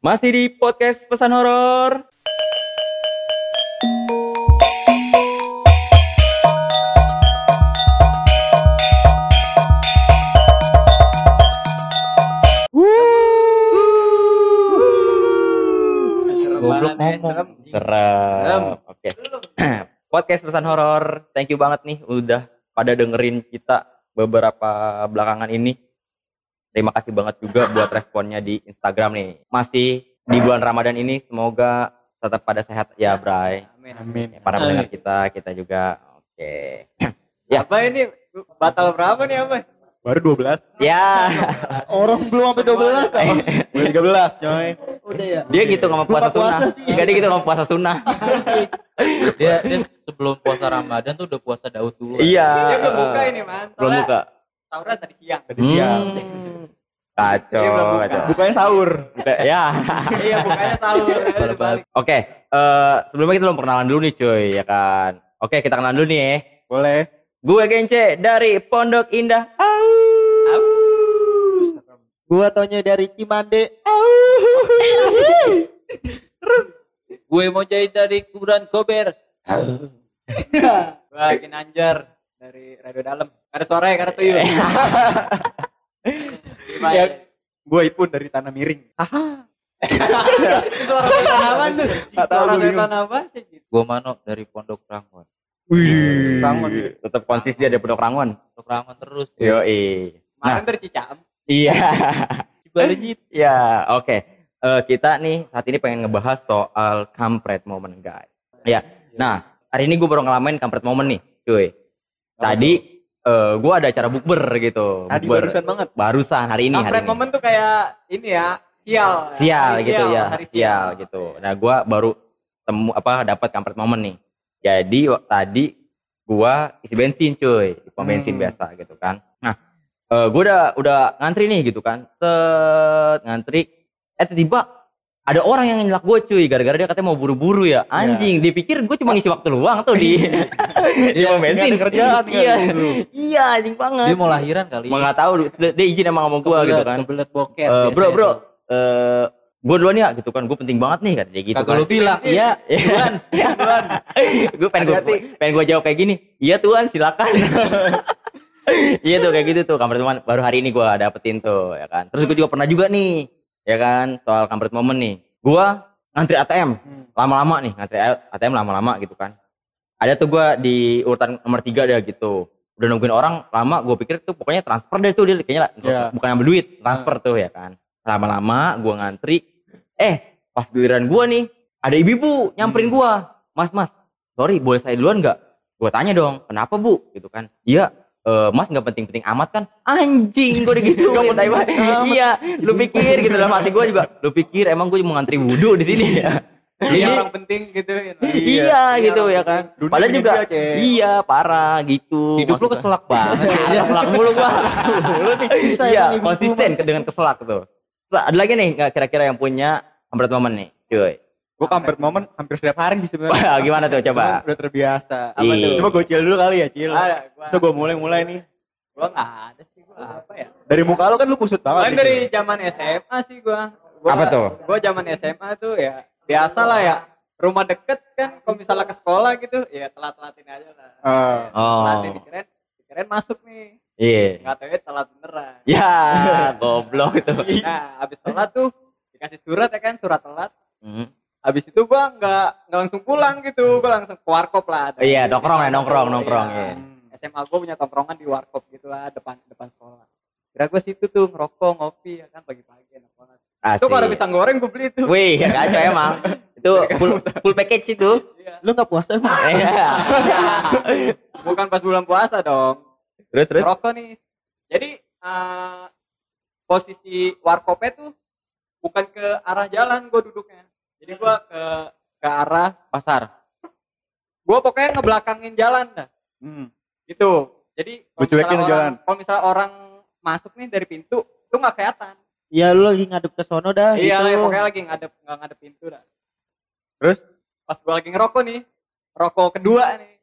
Masih di podcast pesan horor. Serem Goblok ngomong. serem. Oke. podcast pesan horor. Thank you banget nih udah pada dengerin kita beberapa belakangan ini. Terima kasih banget juga buat responnya di Instagram nih. Masih di bulan Ramadan ini semoga tetap pada sehat ya, Bray. Amin. Amin. Para Amin. pendengar kita, kita juga. Oke. Ya. Apa ini batal berapa nih apa? Baru 12. Ya, Orang belum sampai 12 apa? Udah 13, coy. Udah ya. dia gitu nggak mau puasa puasa sunnah. sih. Enggak dia gitu nggak mau puasa sunnah. Dia, dia sebelum puasa Ramadan tuh udah puasa Daud dulu. Iya. Dia belum buka ini, Man. Belum buka. Tauran tadi siang. Tadi siang. Hmm. Kacau, belum buka. kacau. Bukanya sahur. Buka, ya. iya, bukanya sahur. Balik. Balik. Oke, eh sebelumnya kita belum perkenalan dulu nih cuy, ya kan. Oke, kita kenalan dulu nih ya. Boleh. Gue Gence dari Pondok Indah. Au. Serem. Gua taunya dari Cimande. Gue mau jahit dari kuburan Kober. Gua Ginanjar dari radio dalam. Ada suara ya, karena tuyul. Ya. Gue Ipun dari Tanah Miring. Itu suara setan apa tuh? Tahu, Suara setan apa? Gue Mano dari Pondok Rangon. Wih, Rangon. Tetap konsis dia dari Pondok Rangon. Pondok Rangon terus. Yo, Kemarin dari Cicaem. Iya. Cibalejit. Ya, oke. Eh, kita nih saat ini pengen ngebahas soal kampret moment, guys. Ya. Nah, hari ini gue baru ngalamin kampret moment nih, cuy. Tadi eh gue ada acara bukber gitu. Tadi Bukber. barusan banget. Barusan hari ini hari Kampret momen tuh kayak ini ya, sial. sial Hari gitu ya. hari sial gitu. Nah gua baru temu apa dapat kampret momen nih. Jadi tadi gua isi bensin cuy. Pom bensin Hmm. biasa gitu kan. Nah. Eh gua udah udah ngantri nih gitu kan. Set ngantri. Eh tiba-tiba ada orang yang nyelak gue cuy. Gara-gara dia katanya mau buru-buru ya. Anjing dipikir gue cuma ngisi waktu luang tuh di di pom bensin kerjaan kali iya. iya anjing banget. Dia mau lahiran kali. mau nggak tahu dia, dia izin emang sama gua gitu kan. Kebelet boker. Eh, biasanya bro. bro tuh. eh gue duluan ya gitu kan. Gue penting banget nih kata dia gitu Kagak lu kan bilang. Iya. Tuhan Tuhan gue pengen gue pengen gue jawab kayak gini. Iya Tuhan silakan. Iya tuh kayak gitu tuh kampret momen baru hari ini gue dapetin tuh ya kan. Terus gue juga pernah juga nih ya kan? Soal kampret momen nih. Gue ngantri ATM Hmm. lama-lama nih ngantri ATM lama-lama gitu kan. Ada tuh gue di urutan nomor tiga deh gitu. Udah nungguin orang lama gue pikir tuh pokoknya transfer deh tuh dia kayaknya lah, Iya. bukan ambil duit transfer tuh ya kan. Lama-lama gue ngantri. Eh pas giliran gue nih ada ibu-ibu nyamperin Hmm. gue mas mas sorry boleh saya duluan nggak? Gue tanya dong kenapa bu? Gitu kan. Iya eh, mas nggak penting-penting amat kan anjing gue udah gitu amat. iya lu pikir gitu dalam hati gue juga lu pikir emang gue mau ngantri wudhu di sini ya Ini- orang penting gitu. ya. iya, gitu orang ya kan Dunia padahal juga dia, iya parah gitu Hidup lu keselak banget. Iya, keselak mulu gua. Bisa Iya, emang ibu-ibu konsisten ke- dengan keselak tuh. Terus ada lagi nih kira-kira yang punya kampret momen nih, cuy. Gue kampret momen hampir setiap hari sih sebenarnya. Wah, gimana tuh coba? Udah terbiasa. Apa tuh? Coba gue cil dulu kali ya, cil. Ada, gua, So gue mulai-mulai nih. gua nggak ada sih gua apa ya? Dari muka lu kan lu kusut banget. nih, dari zaman SMA sih gua. gua Apa tuh? Gua zaman SMA tuh ya biasa lah ya. Rumah deket kan kalau misalnya ke sekolah gitu ya telat-telatin aja lah. Ah. Oh. Telatin dikirain, dikirain masuk nih. Iya. Nggak tahu ya telat beneran. Ya, goblok itu. Nah, habis telat tuh dikasih surat ya kan, surat telat. Hmm. Habis itu gua nggak nggak langsung pulang gitu, gua langsung ke warkop lah. Ada Iya, nongkrong ya, di- nongkrong, iya. nongkrong, iya. SMA gua punya tongkrongan di warkop gitu lah depan depan sekolah. Kira gua situ tuh ngerokok, ngopi ya kan pagi-pagi enak banget. Itu kalau ada Asik. pisang goreng gua beli tuh. Wih, ya kacau emang. Itu full, full package itu. Iya. Lu nggak puasa emang? Iya. Bukan pas bulan puasa dong. Terus terus. Ngerokok nih. Jadi eh, posisi warkopnya tuh bukan ke arah jalan gua duduknya. Jadi gua ke ke arah Pasar. gua pokoknya ngebelakangin jalan dah. Hmm. Gitu. Jadi kalau cuekin misalnya jalan. orang kalau misalnya orang masuk nih dari pintu itu nggak kelihatan. Iya lu lagi ngadep ke sono dah iya gitu. lah, pokoknya lagi ngadep nggak ngadep pintu dah. Terus? Pas gua lagi ngerokok nih, rokok kedua nih.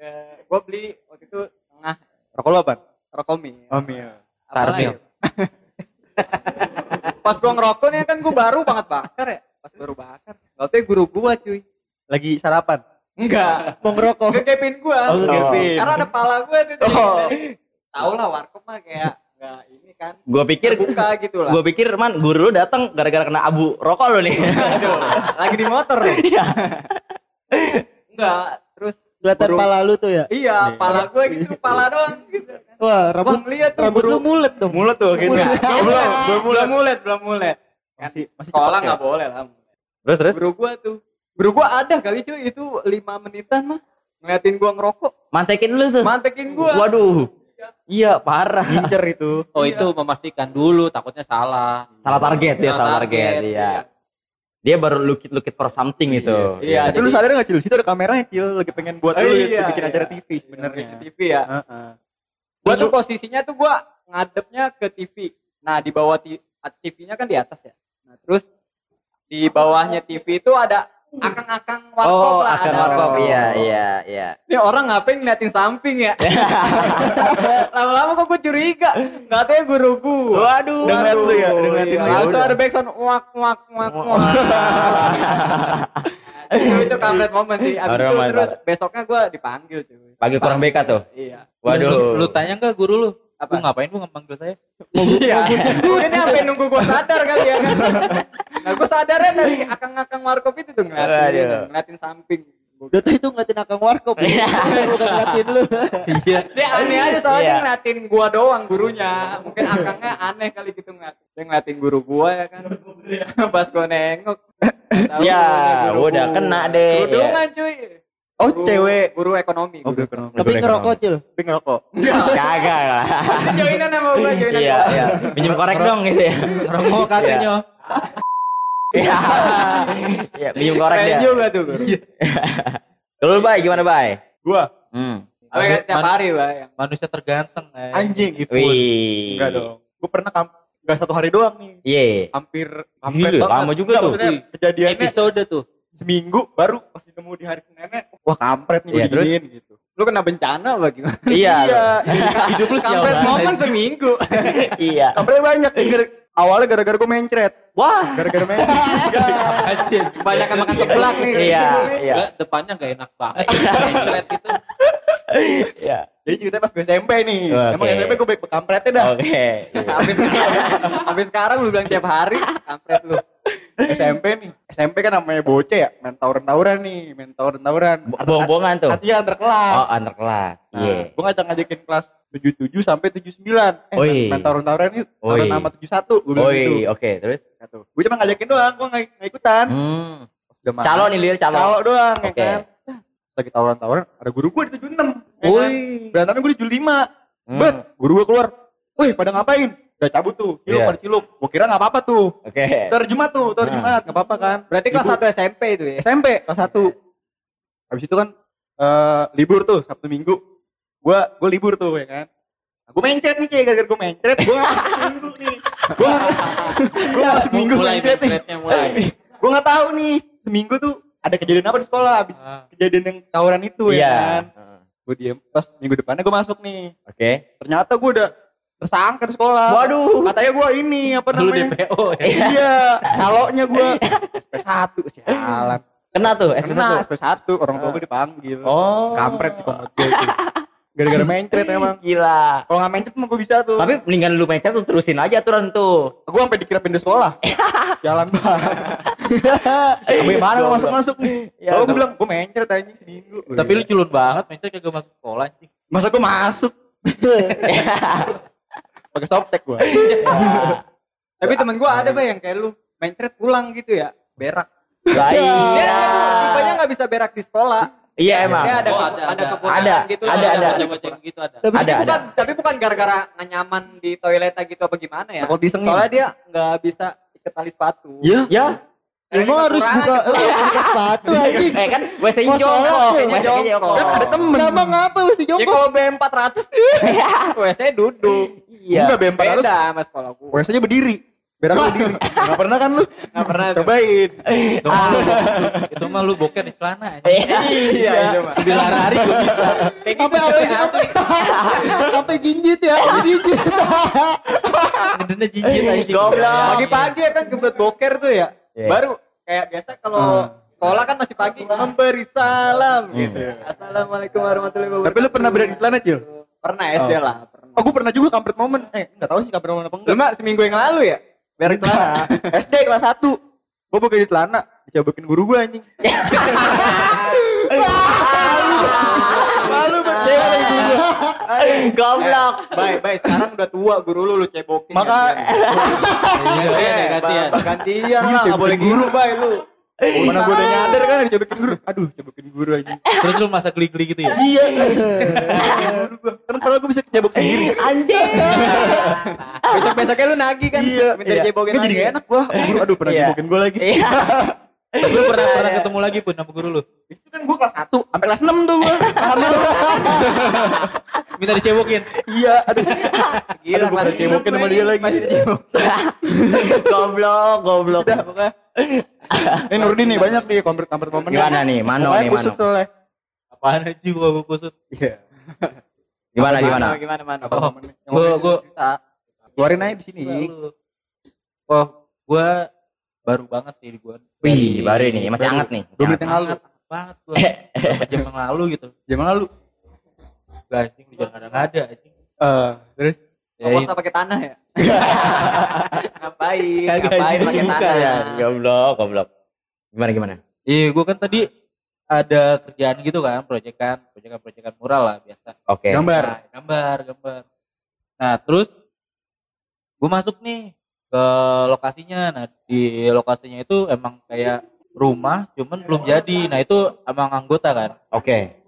Eh, gua beli waktu itu tengah Rokok lu apa? rokok mie. Oh, mil. Apa lagi? Starmil. pas gua ngerokok nih kan gua baru banget bakar ya pas baru bakar gak tau guru gua cuy Lagi sarapan. enggak Mau ngerokok. ngegepin gua Oh, ngegepin. karena ada pala gua tuh Oh. tau lah warkop mah kayak enggak ini kan Gua pikir buka gitu lah gua pikir man guru lu datang gara-gara kena abu rokok lu nih. Aduh, lagi di motor nih Iya. enggak terus Kelihatan Guru- pala lu tuh ya. iya pala gua gitu pala doang gitu Wah, Wah, rambut ngeliat tuh rambut guru lu mulet dong. Mulut tuh gitu. Mulet. Belum, belum belum mulet belum mulet Masih masih sekolah ya? nggak boleh lah Terus terus guru gua tuh guru gua ada kali cuy itu lima menitan mah ngeliatin gua ngerokok mantekin lu tuh. mantekin gua Waduh. Iya, parah. Ngincer itu. Oh Iya. itu memastikan dulu takutnya salah. Salah target dia, Salah salah target. target, Iya. Dia baru lukit-lukit for something itu. Iya, Tapi lu sadar gak Cil? Situ ada kameranya Cil lagi pengen buat Oh, lu iya, bikin iya. acara TV sebenarnya. TV ya Heeh. gua tuh posisinya tuh gua ngadepnya ke TV nah di bawah TV-nya kan di atas ya terus di bawahnya TV itu ada akang-akang warkop Oh, lah akan ada warkop. Iya, iya, iya. ini orang ngapain ngeliatin samping ya lama-lama kok gue curiga nggak tahu ya guru gua Waduh. Udah ngeliat lu ya, udah ngeliatin iya, lu. langsung ada backsound wak wak wak wak itu itu kampret momen sih abis itu terus besoknya gue dipanggil cuy Panggil kurang BK tuh. iya Waduh. Lu, lu tanya nggak guru lu? Apa? Lu ngapain lu ngemanggil saya? iya dia sampai nunggu gue sadar kali ya kan nah gue sadarnya dari akang-akang warkop itu tuh ngeliatin Aduh. ngeliatin samping Udah tuh itu ngeliatin akang warkop. ya. Bukan ngeliatin lu. Iya. dia aneh aja soalnya Iya. dia ngeliatin gua doang gurunya mungkin akangnya aneh kali gitu ngeliat dia ngeliatin guru gua ya kan pas gua nengok Ya, ini guru udah gua. kena deh, kerudungan cuy Oh, Guru- cewek. guru ekonomi Oh, guru kenal. Tapi ngerokok, Cil. Tapi ngerokok. Kagak lah. ekonomi. joinan sama gua joinan Iya, gua. iya. Minjem korek dong gitu ya. Ngerokok katanya. Iya. Iya, minjem korek dia. juga tuh guru Kalau lu, Bay, gimana, Bay? Gua Hmm. apa kan tiap hari yang Manusia terganteng. eh. anjing itu. Wih. Enggak dong. Gua pernah kamp enggak satu hari doang nih. Iya. Hampir Gila, tau lama juga tuh. maksudnya kejadiannya Episode tuh. Seminggu baru pas ketemu di hari Seninnya wah kampret nih Iya, terus? diginiin gitu. lu kena bencana apa gimana Iya. Hidup lu kampret momen seminggu Iya. Kampretnya banyak. Awalnya gara-gara gua mencret. Wah. Gara-gara mencret. Banyak yang makan seblak nih Iya, iya. Nggak, depannya gak enak banget. Mencret itu. Iya. Jadi ceritanya pas gue SMP nih. Oke. Emang SMP gue baik kampretnya dah. Oke. habis habis sekarang lu bilang tiap hari kampret lu SMP nih. SMP kan namanya bocah ya, main tawuran-tawuran nih, main tawuran-tawuran. Bohong-bohongan tuh. Hati antar kelas. Oh, antar kelas. Nah, Iya. gue ngajak ngajakin kelas 77 sampai 79. Eh, Oi. main, tawuran-tawuran. Oi. Tawuran nama 71. Gue bilang gitu. Oi, oke, terus. Gue cuma ngajakin doang, gue nggak nggak ikutan. Hmm. Udah malam. Calo nih, Lir, calo. Calo doang, ya Oke. kan. Lagi tawuran-tawuran, ada guru gue di 76. ya Woi. kan? Berantemnya gue di 75. Hmm. Bet, guru gue keluar. Wih, pada ngapain? Udah cabut tuh. Ciluk Iya. pada ciluk. Gue kira nggak apa-apa tuh. Oke. Tar Jumat tuh, tar Nah. Nggak apa-apa kan. berarti kelas. 1 SMP itu ya SMP kelas 1. Habis itu kan eh libur tuh Sabtu Minggu. Gua gua libur tuh ya kan. Nah, gua mencret nih kayak gara-gara gua mencret, gua minggu nih. Gua gua masuk minggu mulai mencret nih. mulai. Gua nggak tahu nih seminggu tuh ada kejadian apa di sekolah habis Ah. kejadian yang tawuran itu ya Iya. kan. Gua diem. Pas minggu depannya gua masuk nih. Oke. Ternyata gua udah tersangka di sekolah. Waduh. Katanya gua ini apa Dulu namanya? DPO ya. Iya, caloknya gua SP1 sialan. Kena tuh SP1. Kena SP1 orang tua gue dipanggil. Oh. Kampret sih komod gue. Gara-gara mencret emang. Gila. Kalau nggak mencret mah gue bisa tuh. Tapi mendingan lu mencet tuh terusin aja aturan tuh. gue sampai dikira pindah sekolah. Sialan banget. Sampai mana gue masuk-masuk nih. Ya, Kalau gue gua- bilang gue mencret anjing seminggu. Tapi lu culun banget, mencret kagak masuk sekolah anjing. masa gue masuk pakai softtek gue. tapi temen gua ada bah yang kayak lu mencret pulang gitu ya berak Lah dia iya. tipenya nggak bisa berak di sekolah Iya emang. dia ada Oh, ada, ada ada. Ada, gitu ada, ada. Yang gitu ada. Tapi Ada, ada. bukan tapi bukan gara-gara nggak nyaman di toilet gitu apa gimana ya Takut soalnya dia nggak bisa ikat tali sepatu Iya. Ya. Karena Emang harus buka eh, buka sepatu anjing. Eh kan WC-nya Mau sholat, jongkok. WC-nya WC-nya jongkok. jongkok. Ada temen. Gampang ngapa mesti ya jongkok? kalau B400 WC duduk Iya. Enggak BM 400. beda sama sekolah gua WC-nya berdiri. Berak berdiri. Enggak pernah kan lu? nggak pernah. Cobain. Itu mah lu, itu mah lu boker di celana anjing. Iya. iya itu mah Di lari gua bisa. kayak gitu Sampai cuy, sampai sampai jinjit ya, jinjit. Ngedenya jijit aja. Goblok. Pagi-pagi ya kan kebelet boker tuh ya. Iya. Baru kayak biasa kalau sekolah kan masih pagi memberi salam gitu. Assalamualaikum warahmatullahi wabarakatuh. Tapi lu pernah berada di celana, Cil? Pernah SD Oh. lah, pernah. Oh, gue pernah juga kampret momen. Eh, enggak tahu sih kampret momen apa Lu enggak. mah seminggu yang lalu ya? Celana. Nah, SD kelas 1. Gue pakai di celana, dicobokin guru gue anjing. Malu banget. Goblok. Baik, baik. Sekarang udah tua guru lu lu cebokin. Maka- Iya, Eh, gantian. ba- gantian Iya, lah, cebokin boleh guru. bay lu. Mana gue udah nyadar kan dicobokin guru. Aduh, cobokin guru anjing. Terus lu masa geli-geli gitu ya? Iya. Guru gua. Kan padahal gue bisa kecebok sendiri. Anjing. Besok-besoknya lu nagih kan, minta Iya. cebokin jadi lagi. gak enak gua. Guru, aduh pernah Iya. cebokin gue lagi. Iya. Lu pernah pernah ketemu lagi pun sama guru lu? Itu kan gue kelas 1 sampai kelas 6 tuh gue. Minta dicebokin. Iya, aduh. Gila, kelas enam sama dia lagi. Masih dicebok. Goblok, goblok. Udah, pokoknya. Ini Nurdin nih banyak nih kampret-kampret momen. Gimana nih? Mano nih, kusut Mano. soalnya. Apaan aja gua gua kusut. Iya. Gimana gimana? Gimana, Mano? Oh, gua gua. Keluarin aja di sini. Oh, gua baru banget sih gua. Wih, baru ini masih hangat nih. Dua menit yang lalu. Banget gua. Berapa jam yang lalu gitu. Zaman lalu. Gak anjing di jangan ada anjing. Eh, terus Ya, Puasa pakai tanah ya? ngapain? Kagak ngapain pakai tanah? Ya, goblok, goblok. Gimana gimana? Iya, gua kan tadi ada kerjaan gitu kan, proyekan, proyekan proyekan mural lah biasa. Oke. gambar. Nah, gambar, gambar. Nah, terus gue masuk nih ke lokasinya. Nah, di lokasinya itu emang kayak rumah, cuman belum jadi. Nah, itu emang anggota kan. Oke.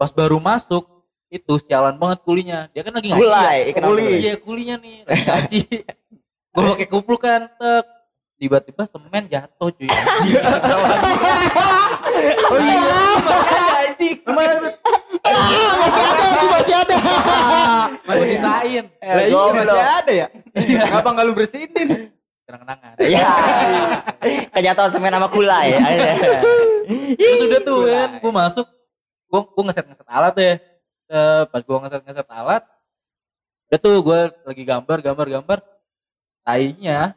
Pas baru masuk, itu sialan banget kulinya. Dia kan lagi ngaji. Kulai, ya. Kuli. tuh? Iya, kulinya nih, lagi ngaji. gue pakai kupluk kan, tek. Tiba-tiba semen jatuh cuy. Oh iya. Anjing. masih ada, masih ada. Masih sisain. Lah iya masih ada ya? Kenapa nggak lu bersihin? Kenang-kenangan. Iya. Kejatuhan semen sama kulai. Terus udah tuh kan, gue masuk, gue gue ngeset ngeset alat ya. Eh, pas gue ngeset ngeset alat, udah tuh gue lagi gambar gambar gambar, tainya.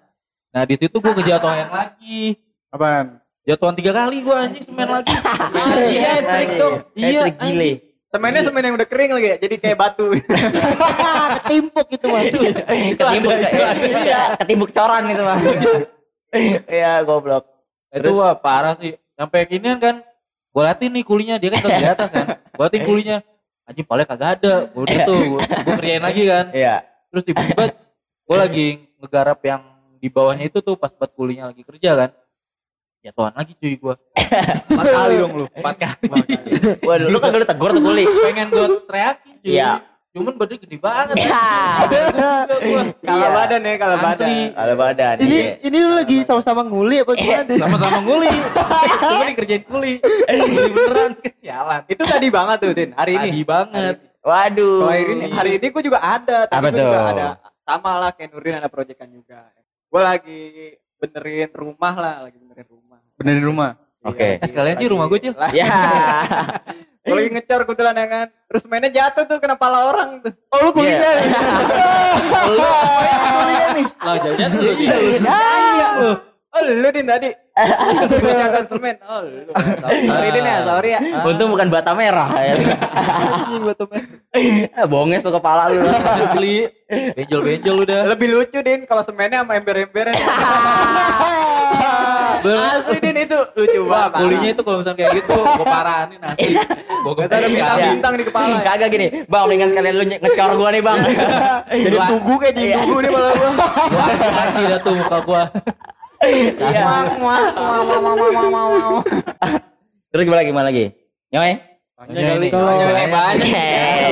Nah di situ gue kejatuhan lagi, Apaan? jatuhan tiga kali gue anjing semen lagi. Anjing hat-trick tuh. Iya, Hat-trick gile. Semennya semen yang udah kering lagi ya, jadi kayak batu. Ketimpuk itu mah. Ketimbuk iya, ketimbuk coran itu mah. Iya, goblok. Itu wah parah sih. Sampai kini kan, gue liatin nih kulinya dia kan di atas kan. Gue liatin kulinya, anjing paling kagak ada. Gue udah tuh, gue kerjain lagi kan. Iya. Terus tiba-tiba gue lagi ngegarap yang di bawahnya itu tuh pas buat kulinya lagi kerja kan. Jatuhan lagi cuy gue. Empat kali dong lu. Empat kali. Waduh, lu kan dulu tegur tuh kuli. Pengen gue teriakin cuy. Iya. Cuman badannya gede banget. Ya. Kalau Iya. badan ya, kalau badan. Ada badan. Ini iya. ini lu lagi sama-sama nguli apa gimana? Sama-sama nguli. Cuma dikerjain kuli. Nguli beneran. Kesialan. Itu tadi banget tuh, Din. Hari ini. Tadi banget. Waduh. Kalau hari ini, hari ini gue juga ada. Tapi gue juga ada. Sama lah kayak Nurdin ada proyekan juga. Gue lagi benerin rumah lah, lagi benerin rumah. Bener di rumah. Oke. Eh, sekalian sih rumah gue, Cil. Ya. Gue lagi ngecor kebetulan ya kan. Terus mainnya jatuh tuh kena pala orang tuh. Oh lu kuliah. Lah jadinya tuh lu. Iya. Oh lu Din tadi. Kebanyakan semen. Oh lu. Sorry Din ya, sorry ya. Untung bukan bata merah ya. Anjing batu merah. Ah, Bonges tuh kepala lu. Asli. Benjol-benjol udah. Lebih lucu Din kalau semennya sama ember-emberan. Asli Din itu lucu banget. kulinya itu kalau misalnya kayak gitu, gue parahin asli. Gue Gak ada bintang-bintang di kepala. Kagak gini, Bang, mendingan sekalian lu ngecor gua nih, Bang. Jadi tugu kayak jadi Iya. tugu nih malah gua. Laci dah tuh muka gua. Iya. Terus gimana lagi? Gimana lagi? Nyoy? Banyak kali. Kalau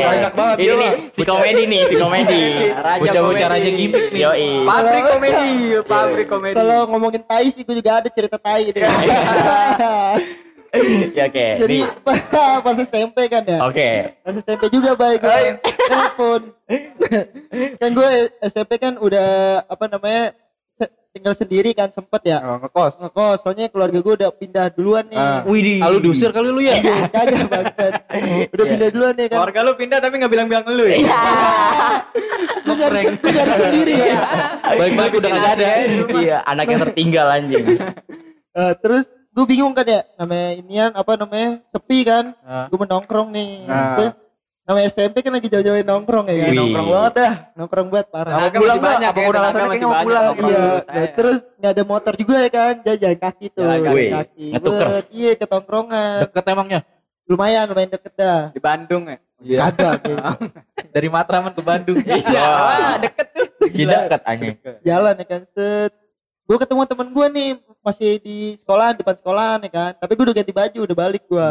Banyak banget, Ini nih, si komedi nih, si komedi. Raja Bocah-bocah raja gimmick nih. Yoi. Pabrik komedi, pabrik komedi. kalau ngomongin tai sih gue juga ada cerita tai. Ya oke. Jadi Nih, pas SMP kan ya. Oke. Pas SMP juga baik gue telepon. kan gue SMP kan udah apa namanya tinggal sendiri kan sempet ya Oh, ngekos. ngekos soalnya keluarga gue udah pindah duluan nih Ah. Widih. Lalu diusir kali lu ya. Iya, kagak bangsat udah pindah duluan nih kan Keluarga lu pindah tapi nggak bilang-bilang lu ya. lu nyari, lu nyari sendiri ya Baik-baik udah kagak ada. Iya, anak yang tertinggal anjing. Eh, terus gue bingung kan ya namanya inian apa namanya sepi kan Nah. gue menongkrong nih Nah. terus namanya SMP kan lagi jauh-jauhin nongkrong ya kan Wih. Nongkrong banget dah. nongkrong banget parah Mau Tenaga pulang masih nggak? banyak Apa ya, udah alasannya kayaknya mau pulang? iya nah, terus nggak ada motor juga ya kan jalan kaki tuh Jalan kaki. kaki Ngetukers. Iya ke tongkrongan Deket emangnya. lumayan lumayan deket dah Di Bandung ya. kagak kayak Dari Matraman ke Bandung. Iya, wah, deket tuh. Si dekat anjing. jalan ya kan set gue ketemu temen gue nih masih di sekolahan depan sekolahan ya kan tapi gue udah ganti baju udah balik gue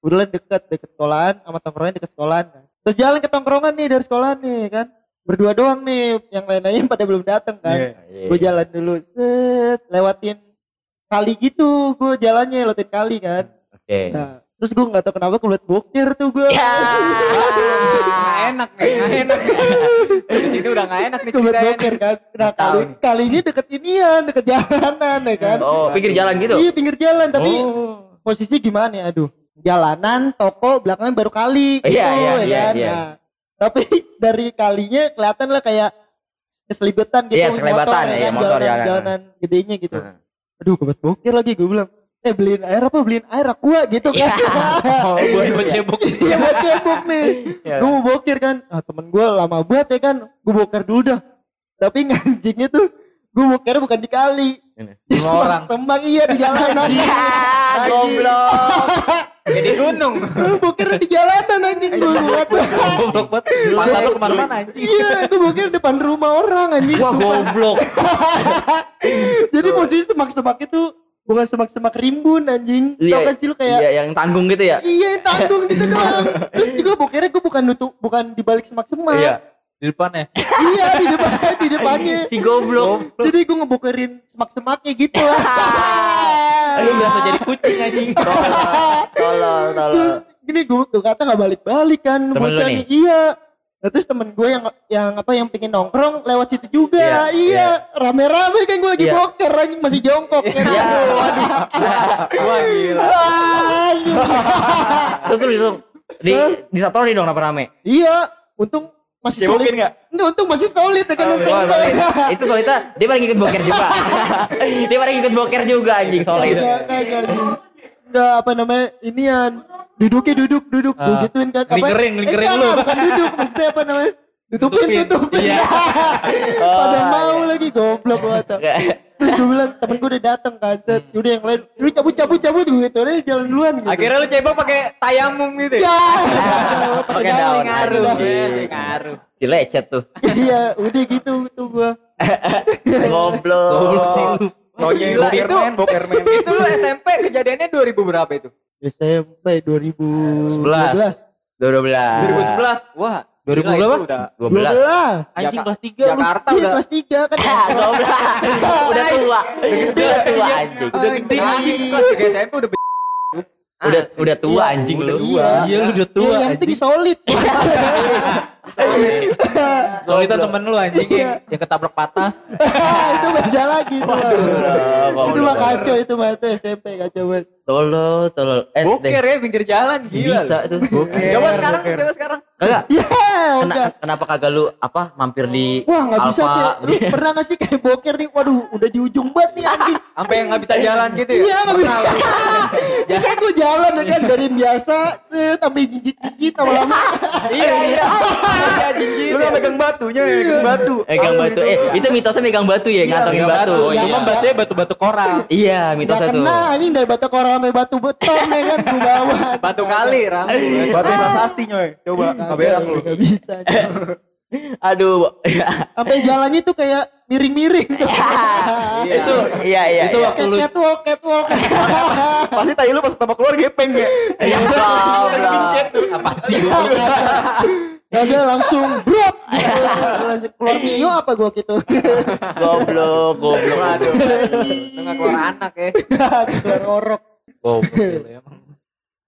udah deket deket sekolahan sama tongkrongan deket sekolahan kan. terus jalan ke tongkrongan nih dari sekolahan nih kan berdua doang nih yang lain-lainnya pada belum datang kan Iya. gue jalan dulu set lewatin kali gitu gue jalannya lewatin kali kan Oke. nah terus gue nggak tahu kenapa gue liat bokir tuh gue Ya. Nggak enak nih, nggak enak. Di sini udah nggak enak nih gue liat ceritanya. bokir kan nah kali kalinya deket inian deket jalanan ya kan Oh, pinggir jalan gitu. iya pinggir jalan tapi Oh. posisi gimana ya aduh jalanan toko belakangnya baru kali gitu Iya, iya, ya iya, kan? iya. Nah, tapi dari kalinya kelihatan lah kayak keselibetan gitu Iya, motor, iya, kan, motor, jalanan, jalanan. jalanan gedenya gitu. Nah. aduh kebat bokir lagi gue bilang. Eh beliin air apa? Beliin air aqua gitu kan? Oh, Gue buat cebok. iya buat cebok nih. Iya. gue mau bokir kan. Ah temen gue lama banget ya kan? Gue bokir dulu dah. Tapi nganjingnya tuh gue bokir bukan di kali Ini. di orang. semak iya di jalanan Ya, goblok. Jadi gunung. bokirnya di jalanan anjing gue buat Goblok banget. Mata lu ke mana-mana anjing. iya gue bokir depan rumah orang anjing Wah, goblok. jadi posisi semak-semak itu bukan semak-semak rimbun anjing Iya, tau kan sih lu kayak Iya, yang tanggung gitu ya. Iya yang tanggung gitu doang. Terus juga bokirnya gue bukan nutup, bukan di balik semak-semak. Iya. Di depannya. Iya di depan, di depannya. Si goblok. Jadi gue ngebokerin semak-semaknya gitu lah. Lu biasa jadi kucing anjing. Tolol, Terus tolol. gini gue tuh kata nggak balik-balik kan Temen lu bocah nih? nih. Iya. Nah, terus temen gue yang yang apa yang pengen nongkrong lewat situ juga. Iya, Iya, rame-rame kan gue lagi Iya. boker anjing masih jongkok kan. Iya. Wah gila. Anjing. Terus terus. Di di satori dong apa rame? iya, untung masih solid. Cebokin nggak? Enggak, untung masih solid ya kan Oh, solid. Itu solidnya dia paling ikut boker juga. dia paling ikut boker juga anjing solid. Enggak apa namanya inian duduknya duduk duduk Ah. digituin kan apa Lingkering, lingkering eh, lu. bukan duduk maksudnya apa namanya tutupin Tutupin. tutupin Iya. pada Oh, mau lagi goblok banget terus gue bilang temen gue udah dateng kan set Hmm. udah yang lain lu cabut cabut cabut gitu udah jalan duluan gitu Akhirnya lu cebok pakai tayamum gitu. ya Pakai daun. Ngaruh. daun. Iya, ngaruh. Si lecet tuh. iya udah gitu tuh gue Goblok. Goblok sih lu. Gila, bokerman, itu- bokerman. Itu lu SMP kejadiannya 2000 berapa itu? SMP 2012 12. 2011. Wah, 2000 gila, berapa? itu Udah 12. 12 Anjing Jaka- kelas 3 lu. Jakarta iya udah kelas 3 kan Ya, goblok. Udah tua. Udah tua anjing. udah gede anjing kelas 3 SMP udah be- Udah Asli. udah tua Iya, anjing lu. iya. Iya lu udah tua Iya, yang penting anjing. solid Soalnya temen lu anjing Iya. yang, yang ketabrak patas. itu beda lagi itu mah. Goblok, itu mah kacau itu mah itu SMP kacau banget Tolol, tolol. Eh, Boker ya pinggir jalan gila. bisa lu. tuh. Coba sekarang, coba sekarang. Enggak. ya Kena- enggak kenapa kagak lu apa mampir di wah nggak bisa sih lu pernah gak sih kayak boker nih waduh udah di ujung banget nih anjing Sampai yang nggak bisa jalan gitu ya. iya nggak bisa kan dari biasa set sampai jijit jijit lama-lama Iya, iya. Iya, jinjit. Lu nggak megang batunya ya, megang batu. Megang batu. Eh, itu mitosnya megang batu ya, ngantongin Megang batu. Iya. Mah batunya batu-batu koral. Iya, mitosnya tuh. kena anjing dari batu koral sampai batu beton ya kan gue bawa Batu kali, Ram. Batu prasasti nyoy. Coba, berak lu. nggak bisa. Aduh. sampai jalannya tuh kayak miring-miring tuh itu iya iya. Itu iya. waktu kayak lu catwalk catwalk Pasti tai lu pas pertama keluar gepeng ya. Iya, goblok. apa sih? Kagak langsung brok. Langsung keluar mio apa gua gitu. Goblok, goblok. Waduh. Tengah keluar anak ya. Keluar orok. Goblok emang.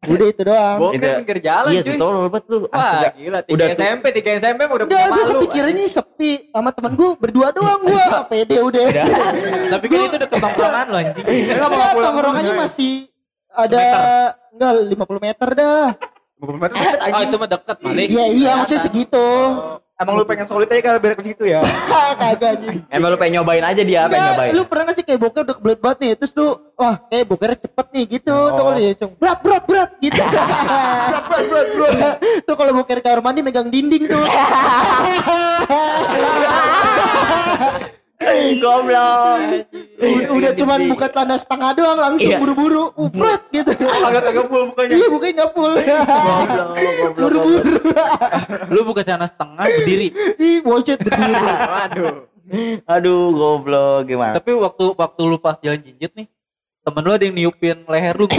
Udah itu doang. Boker Itu- pinggir jalan Iya, cuy. tolol banget lu. Wah Astaga. gila, 3 Udah. SMP, 3 SMP mah udah Enggak, punya gue malu. kepikirannya sepi sama temen gue berdua doang gue. Pede udah. Tapi kan itu deket tongkrongan lo anjing. Enggak pulang tongkrongannya masih ada enggak 50 meter dah. 50 meter Oh itu mah deket Malik. Iya iya maksudnya segitu. Emang lu pengen solid aja kalau biar ke situ ya. Kagak anjing. Emang lu pengen nyobain aja dia, pengen Enggak, nyobain. lu pernah gak sih kayak boker udah kebelet banget nih Terus lu, wah kayak bokernya cepet nih gitu Oh. Tuh kalau langsung berat berat berat gitu Berat berat berat. Tuh kalau boker kamar mandi megang dinding tuh Goblok. Udah cuman buka celana setengah doang langsung Iya. buru-buru berat gitu Agak agak full mukanya. Iya bukanya gak full Goblok, goblok, goblok. Buru-buru Lu buka celana setengah berdiri. Ih bocet berdiri Waduh. Aduh, goblok gimana? Tapi waktu waktu lu pas jalan jinjit nih, temen lu ada yang niupin leher lu.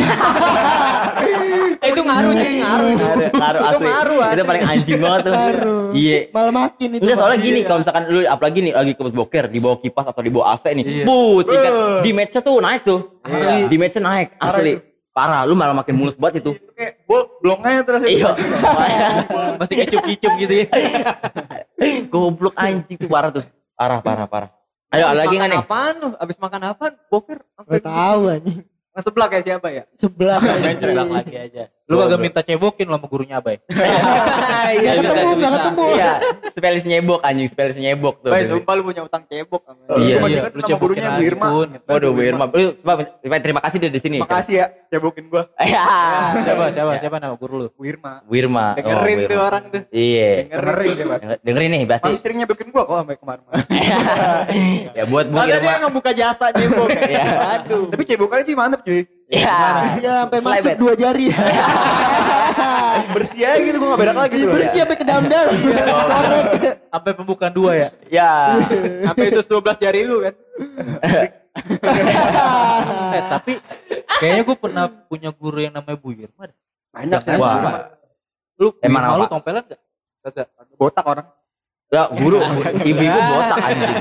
Eh, itu ngaruh cuy, ngaruh. itu. Ngaruh, ngaruh asli. ngaruh Itu asli. paling anjing banget tuh. Ngaruh. Iya. Malah makin itu Enggak soalnya gini Iya. kalau misalkan lu apalagi nih lagi kebut boker di bawah kipas atau di bawah AC nih. Iya. Bu, tingkat di match tuh naik tuh. Asli. Di match naik asli. Parah, lu malah makin mulus banget itu. Itu kayak bol blongnya terus Iya. Masih kicup-kicup gitu ya. Goblok anjing tuh parah tuh. Parah, parah, parah. Ayo Abis lagi nggak nih? Apaan lu? Abis makan apaan? Boker. Gak tau anjing Nggak sebelah kayak siapa ya? Sebelah Main sebelah lagi aja. Lu kagak minta cebokin lo sama gurunya Abai. Gak ketemu gak ketemu Iya, spesialis nyebok anjing, spesialis nyebok tuh. Baik, sumpah lu punya utang cebok. sama dia. Iya, masih iya. Lu nama cebokin gurunya Bu Irma. Waduh, Bu Irma. Lu, terima kasih deh di sini. Makasih ya cebokin gua. Iya. Siapa siapa siapa nama guru lu? Bu Irma. Bu Irma. Dengerin Oh, Bu tuh orang tuh. Iya. Dengerin dia, Pak. Denger- Dengerin nih pasti. Masih sering nyebekin gua kok sampai kemarin. ya buat Bu Ada dia Irma. yang ngebuka jasa cebok. Iya. Aduh. Tapi cebokannya sih mantep cuy. Iya. Ya sampai masuk dua jari Bersih aja gitu gua gak berak lagi tuh. Bersih sampai ke dalam-dalam Korek Sampai pembukaan dua ya. Ya. Sampai usus 12 jari lu kan. Eh tapi kayaknya gue pernah punya guru yang namanya Bu Irma. Banyak sih. Wah. Lu Emang lu tompelan gak? Kagak. Botak orang. Ya, guru, ibu-ibu botak anjing.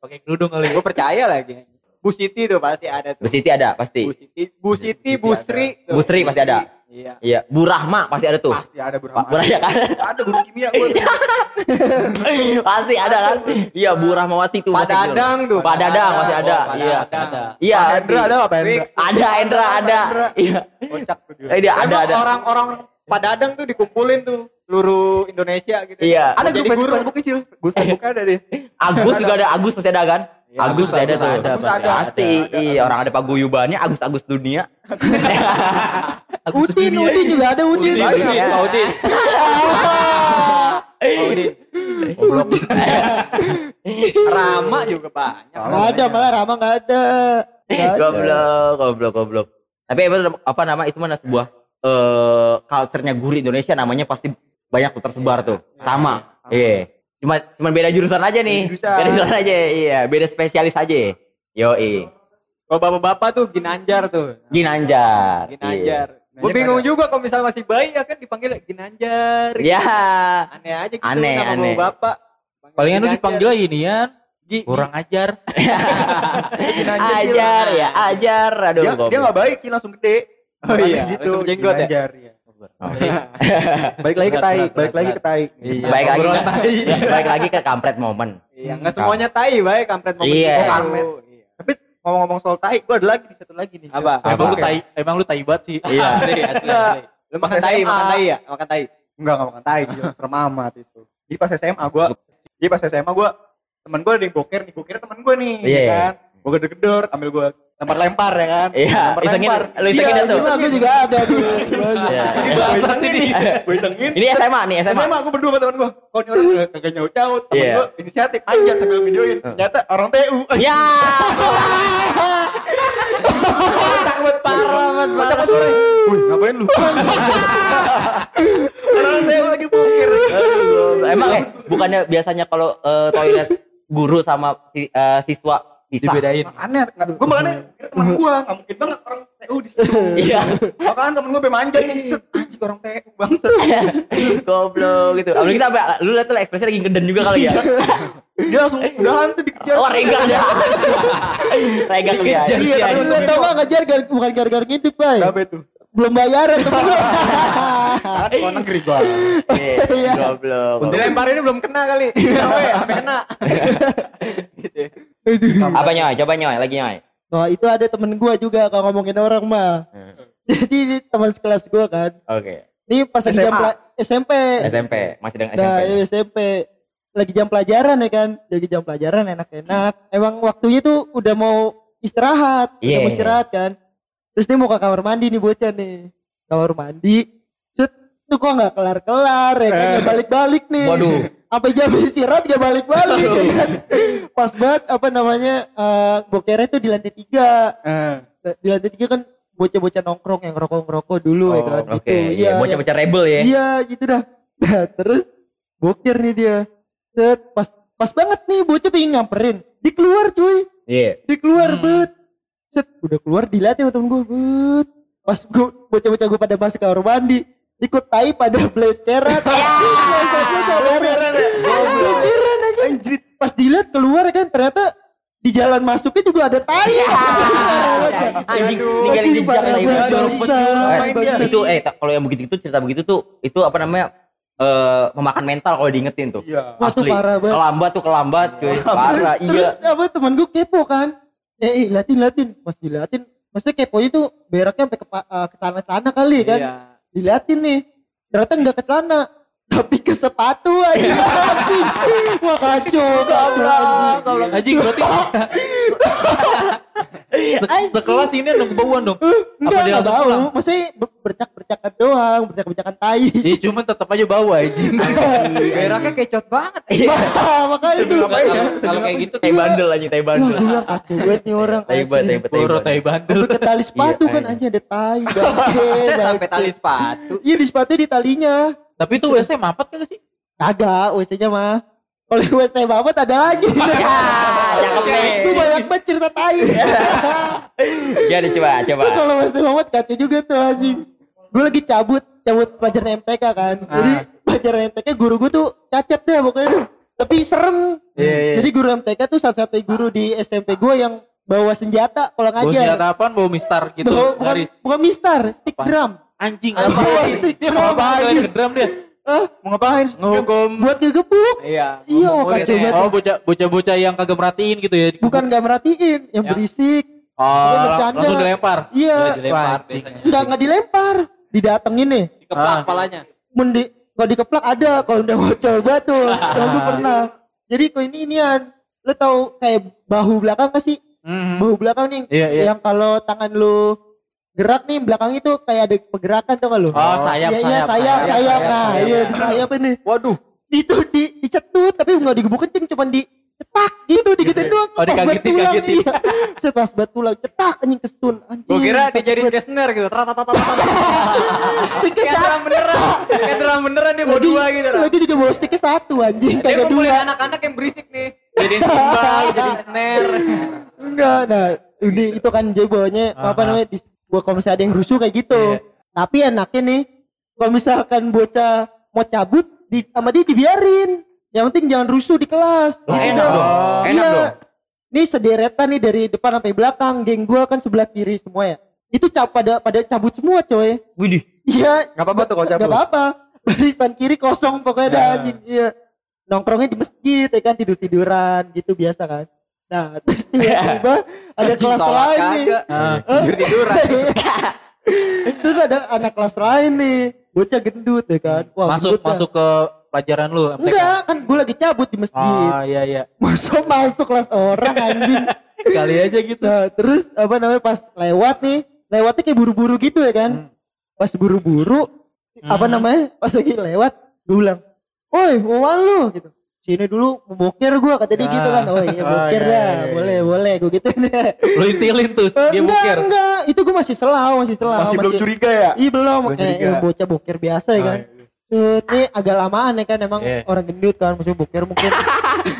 Pakai kerudung kali. Gue percaya lagi. Bu Siti tuh pasti ada tuh. Bu Siti ada pasti. Bu Siti, Bu Siti, Bu Sri. tuh. Bu Sri pasti ada. Iya. Iya, Bu Rahma pasti ada tuh. Pasti ada Bu Pak Bu Rahma. Rahma kan? Ada guru kimia gua. tuh. pasti ada kan? Iya, Bu Rahmawati tuh. Pak pasti. Dadang tuh. Pak Dadang masih ada. Oh, Iya. Iya, Pak Hendra ada apa Hendra? Fix. Ada Endra ada. Iya. Kocak tuh dia. Eh, dia ada ada. orang-orang Pak Dadang tuh dikumpulin tuh seluruh Indonesia gitu. Iya. Ada grup guru. Facebook kecil. Gue Facebook ada deh. Agus juga ada, Agus pasti ada kan? Iya, Agus pasti ada Agus tuh. ada, pasti ada. Pasti. Iya, orang ada paguyubannya Agus Agus dunia. Udin Udin juga ada Udin Udin, Udin. Udin, Pak Udin. Udin. Goblok. Rama juga banyak. Gak ada malah Rama gak ada ada. goblok, goblok, goblok. Tapi apa nama itu mana sebuah eh culture-nya guru Indonesia namanya pasti banyak tuh tersebar tuh. Sama. Iya. Cuma cuma beda jurusan aja nih. Beda jurusan. Beda jurusan aja. Iya, beda spesialis aja. Yo, Kalau bapak-bapak tuh Ginanjar tuh. Ginanjar. Ginanjar. Iya. Gue bingung juga kalau misalnya masih bayi ya kan dipanggil Ginanjar. Ya. Aneh aja gitu Aneh, nama aneh. bapak. Palingan lu dipanggil lagi nih ya. Gi- Kurang ajar. Ginanjar. Ajar ya, ajar. Aduh, Dia dia enggak baik sih langsung gede. Oh iya, gitu. langsung jenggot ya? Dilanjar, iya. Iya. Balik lagi ke tai, balik berat, lagi ke tai. Iya, baik lagi ke, tai. baik lagi ke kampret momen. Iya, enggak semuanya tai baik kampret mau Iya. Kampret. Iya. Tapi ngomong-ngomong soal tai, gua ada lagi nih satu lagi nih. Apa? Emang lu tai, emang lu tai banget sih. Iya. Asli, asli, asli. Lu makan tai, makan tai ya? Makan tai. Enggak, enggak makan tai, dia serem amat itu. Jadi pas SMA gua, jadi pas SMA gua temen gua ada yang boker nih, bokernya temen gua nih, Iya. ya kan. Gua gede-gedor, ambil gua lempar-lempar ya kan. Iya, isengin, lu isengin Iya, tuh. Gila gue juga ada nih Iya. Ini isengin nih, gua isengin. Ini SMA nih, SMA. SMA gua berdua sama temen gua. Kok ini orang kagak nyaut-nyaut. Temen Iya. gua inisiatif, anjat sambil videoin. Ternyata orang TU. Ya. Takut parah, Mas. Kocak pas sore. Wih, ngapain lu? orang TU lagi. Aduh, Emang eh bukannya biasanya kalau eh, toilet guru sama eh, siswa bisa? Dibedain. Aneh, gua makanya kira temen gua, nggak mungkin banget orang TU di situ. Iya. Makanya temen gua manja nih, set, anjing orang TU bangsat. Goblok gitu. Apalagi kita apa? Lu lihat tuh ekspresi lagi ngeden juga kali ya. Dia langsung udahan tuh dikejar. Oh, Rega ya. Rega kelihatan. Dikejar, iya, Iya, tapi Lu tau gak ngejar bukan gara-gara ngintip bay Kenapa itu? belum bayaran temen gue. Kan sekolah negeri gua. Iya. Goblok. Dilempar ini belum kena kali. Sampai sampai kena. gitu. Apa nyoy? Coba nyoy, lagi nyoy. Nah itu ada temen gue juga kalau ngomongin orang mah. Hmm. Jadi ini teman sekelas gue kan. Oke. Ini pas lagi jam SMP. SMP, masih dengan Nah SMP. iya, SMP. Lagi jam pelajaran ya kan. Lagi jam pelajaran enak-enak. Emang waktunya tuh udah mau istirahat. Udah Iya. mau istirahat kan. Terus dia mau ke kamar mandi nih bocah nih. Kamar mandi. Tuh kok nggak kelar-kelar ya kan. Nggak balik-balik nih. Waduh. Sampai jam istirahat gak balik-balik ya kan. Pas banget apa namanya. eh bokernya tuh di lantai tiga. Eh. di lantai tiga kan bocah-bocah nongkrong yang ngerokok-ngerokok dulu ya kan Oh, Oke, gitu. iya, bocah-bocah rebel ya. Iya gitu dah. Nah, terus boker nih dia. Set, pas pas banget nih bocah pengen nyamperin. Di keluar cuy. Iya. Di keluar Hmm. bet. Set, udah keluar diliatin sama temen gue bet. Pas gue bocah-bocah gue pada masuk kamar mandi. Ikut tai pada beleceran. Beleceran aja. Pas dilihat keluar kan ternyata di jalan masuknya juga ada tai. Anjing, Aduh, ninggalin anjing, jejak Eh, itu eh kalau yang begitu itu cerita begitu tuh itu apa namanya eh memakan mental kalau diingetin tuh. Iya. Wah tuh Asli. parah banget. Kelambat tuh kelambat cuy. Parah. Terus Iya. apa temen gue kepo kan. Eh, eh liatin liatin. Pas diliatin. Maksudnya keponya tuh beraknya sampai ke, eh, ke tanah-tanah kali kan. Iya. Diliatin nih. Ternyata enggak ke celana. Tapi ke sepatu aja. Anjing. Wah kacau. anjing. Anjing berarti se- sekelas ini ada kebauan dong. Enggak, dia enggak bau. ber- bercak-bercakan doang. Bercak-bercakan tai. Ya cuman tetap aja bau anjing. Beraknya kecot banget. Makanya itu. Kalau- Kalau kayak gitu Tai bandel anjing, tai bandel. gue bilang kacau banget nih orang. Tai banget, tai bandel. Sampai ke tali sepatu Iya, kan anjing. anjing ada tai. sampai tali sepatu. Iya di sepatu di talinya. Tapi itu WC mampet kagak sih? Kagak, WC-nya mah. Kalau WC Mamat ada lagi. Ya, cakep nih. Gue banyak banget cerita tai. Jadi coba, coba. Itu kalau WC Mamat kacau juga tuh anjing. Gue lagi cabut, cabut pelajaran MTK kan. Jadi Ah. pelajaran MTK guru gue tuh cacat deh pokoknya tuh. Tapi serem. Iya, iya. Jadi guru MTK tuh satu-satunya guru di SMP gue yang bawa senjata kalau ngajar. senjata apaan? Bau mistar gitu. Bawa- bukan, Garis. bukan mistar, stick Apa? drum. Anjing. Apa? Dia mau ngapain drum dia? Hah? Mau ngapain? Ngukum. Buat ngegebuk. Iya. Iya, oh, kacau banget. Oh bocah bocah-bocah yang kagak merhatiin gitu ya. Bukan gak merhatiin, yang Yang- berisik. Oh, bercanda. langsung dilempar. Iya. Ya, dilempar. Enggak enggak dilempar, didatengin nih. Dikeplak Ah. kepalanya. Mendi kalau dikeplak ada, kalau udah bocor batu. Kalau gue pernah. Jadi kok ini inian. Lo tau kayak bahu belakang gak sih? Mhm. Bahu belakang nih. Iya, iya. Yang kalau tangan lu gerak nih belakang itu kayak ada pergerakan gak lu? Oh, sayap, Iya, iya, sayap, sayap, sayap, sayap. sayap, Nah, sayap. iya di sayap ini. Waduh. Itu di dicetut tapi nggak digebuk kenceng, cuman dicetak gitu, digituin doang. Oh, dikagetin, tulang. kagetin. Iya. Set pas buat tulang, cetak anjing kestun. Anjing. Gue kira dijadiin gesner gitu. Tratatatat. Sticknya Kayak satu. drum beneran. Kayak drum beneran dia bawa Lagi- dua gitu. Lagi juga bawa sticknya satu anjing, Dia kagak ngumpulin dua. anak-anak yang berisik nih. Jadiin timbal, jadiin snare. Enggak, nah ini itu kan dia bawanya apa namanya di, buat kalau misalnya ada yang rusuh kayak gitu. Iya. Tapi enaknya nih kalau misalkan bocah mau cabut di sama dia dibiarin. Yang penting jangan rusuh di kelas. Oh, Gitu enak dong. Enak Iya. dong. Nih sederetan nih dari depan sampai belakang. Geng gua kan sebelah kiri semua ya. Itu cap pada pada cabut semua coy. Widih. Iya. Gak apa-apa tuh kalau cabut. apa-apa. Barisan kiri kosong pokoknya dah Ya. anjing. Iya. Nongkrongnya di masjid ya kan tidur-tiduran gitu biasa kan. Nah, terus tiba-tiba ada kelas lain nih. Ah. Tidur-tiduran. terus ada anak kelas lain nih. Bocah gendut ya kan. Wah, masuk gendut masuk ke pelajaran lu MTK. Enggak, kan gue lagi cabut di masjid. Oh iya iya. Masuk masuk kelas orang anjing. Kali aja gitu. Nah, terus apa namanya pas lewat nih, lewatnya kayak buru-buru gitu ya kan. Pas buru-buru apa Hmm. namanya? Pas lagi lewat, gue bilang, "Woi, mau lu?" gitu. Sini dulu mau boker gua kata dia Ah. gitu kan. Oh iya Oh, boker iya, dah. iya, iya. Boleh, boleh gue gituin deh. Lu intilin tuh Eh, dia enggak, buker. enggak. Itu gue masih selau, masih selau. Masih belum curiga ya? Iya belum, Belum kayak curiga. ya, bocah boker biasa ya kan. Oh, Set, ini agak lamaan ya kan emang Iya. orang gendut kan maksudnya boker mungkin.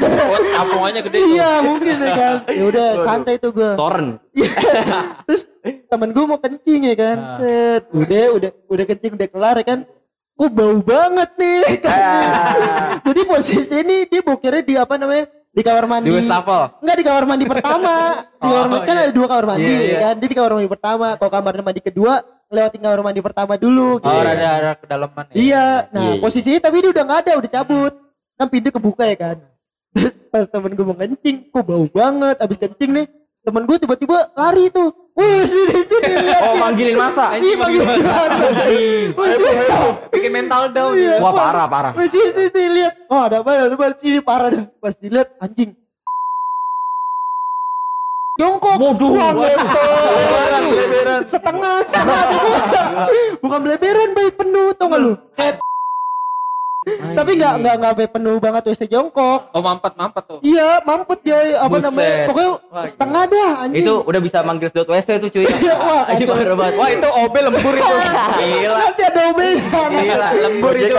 Oh, kampungannya gede tuh. iya, mungkin ya kan. Ya udah santai tuh gue. Toren. Terus temen gue mau kencing ya kan. Ah. Set, udah udah udah kencing udah kelar ya kan. Kok bau banget nih. Jadi posisi ini dia bokernya di apa namanya? Di kamar mandi. Di wastafel. Enggak di kamar mandi pertama. Di Oh, kamar mandi kan iya. ada dua kamar mandi ya iya. kan. Dia di kamar mandi pertama. Kalau kamar mandi kedua lewat kamar mandi pertama dulu gitu. Oh, ada ada kedalaman ya. Iya, nah Iya, iya. posisinya tapi dia udah nggak ada, udah cabut. Kan pintu kebuka ya kan. Terus pas temen gue mau kencing, kok bau banget. Abis kencing nih, temen gue tiba-tiba lari tuh. Wih sini sini lihat. Oh, manggilin masa. Iya manggil masa. Wih sini. Bikin mental down. Iya. Wah, parah, parah. Wih sini sini sini, lihat. Oh ada apa ada apa sini parah dah. Pas dilihat anjing. Jongkok. Waduh. Wah, beleberan. Setengah setengah. Bukan beleberan bayi penuh tau gak lu? Kayak tapi nggak nggak nggak sampai penuh banget WC jongkok. Oh mampet mampet tuh. Iya, mampet ya apa Buset. namanya? Pokoknya Wah, setengah dah anjing. Itu udah bisa manggil sedot WC tuh cuy. Wah, Anjing kacau. Wah itu OB lembur itu. Gila. Nanti ada obenya. Gila lembur itu.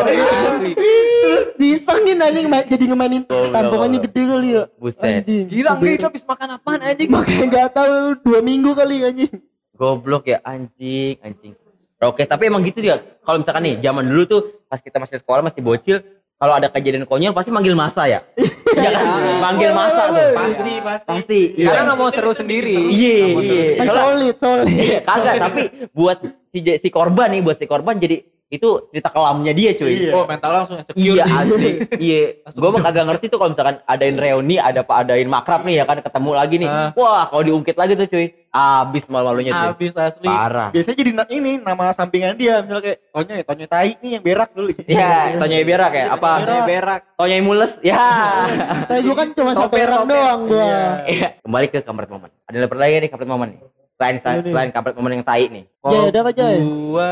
Terus disengin anjing jadi ngemainin Goblok, tampungannya gede kali ya. Buset. Anjing. Gila enggak itu habis makan apaan anjing? Makanya nggak tahu dua minggu kali anjing. Goblok ya anjing, anjing. Oke, tapi emang gitu ya. Kalau misalkan nih, zaman dulu tuh pas kita masih sekolah masih bocil, kalau ada kejadian konyol pasti manggil masa ya. Iya kan? Manggil masa tuh. Pasti, pasti. Pasti. Iya. Karena nggak mau seru sendiri. Iya, iya. Solid, solid. Iya, kagak, tapi buat si si korban nih, buat si korban jadi itu cerita kelamnya dia cuy. Oh, mental langsung insecure Iya sih. asli. Iya. Gua mah kagak ngerti tuh kalau misalkan adain reuni, ada apa adain makrab nih ya kan ketemu lagi nih. Ah. Wah, kalau diungkit lagi tuh cuy. Abis malu-malunya cuy. Habis asli. Parah. Biasanya jadi ini nama sampingan dia, misalnya kayak Tonyo ya, Tonyo Tai nih yang berak dulu. Iya, Tonyai berak ya? Apa? Berak. berak. Tonyai mules? Ya. Tapi gua kan cuma satu orang doang gua. Iya. Kembali ke kampret momen. Ada yang lagi nih kampret momen nih. Selain selain kampret momen yang tai nih. Ada nggak, Jay? Gua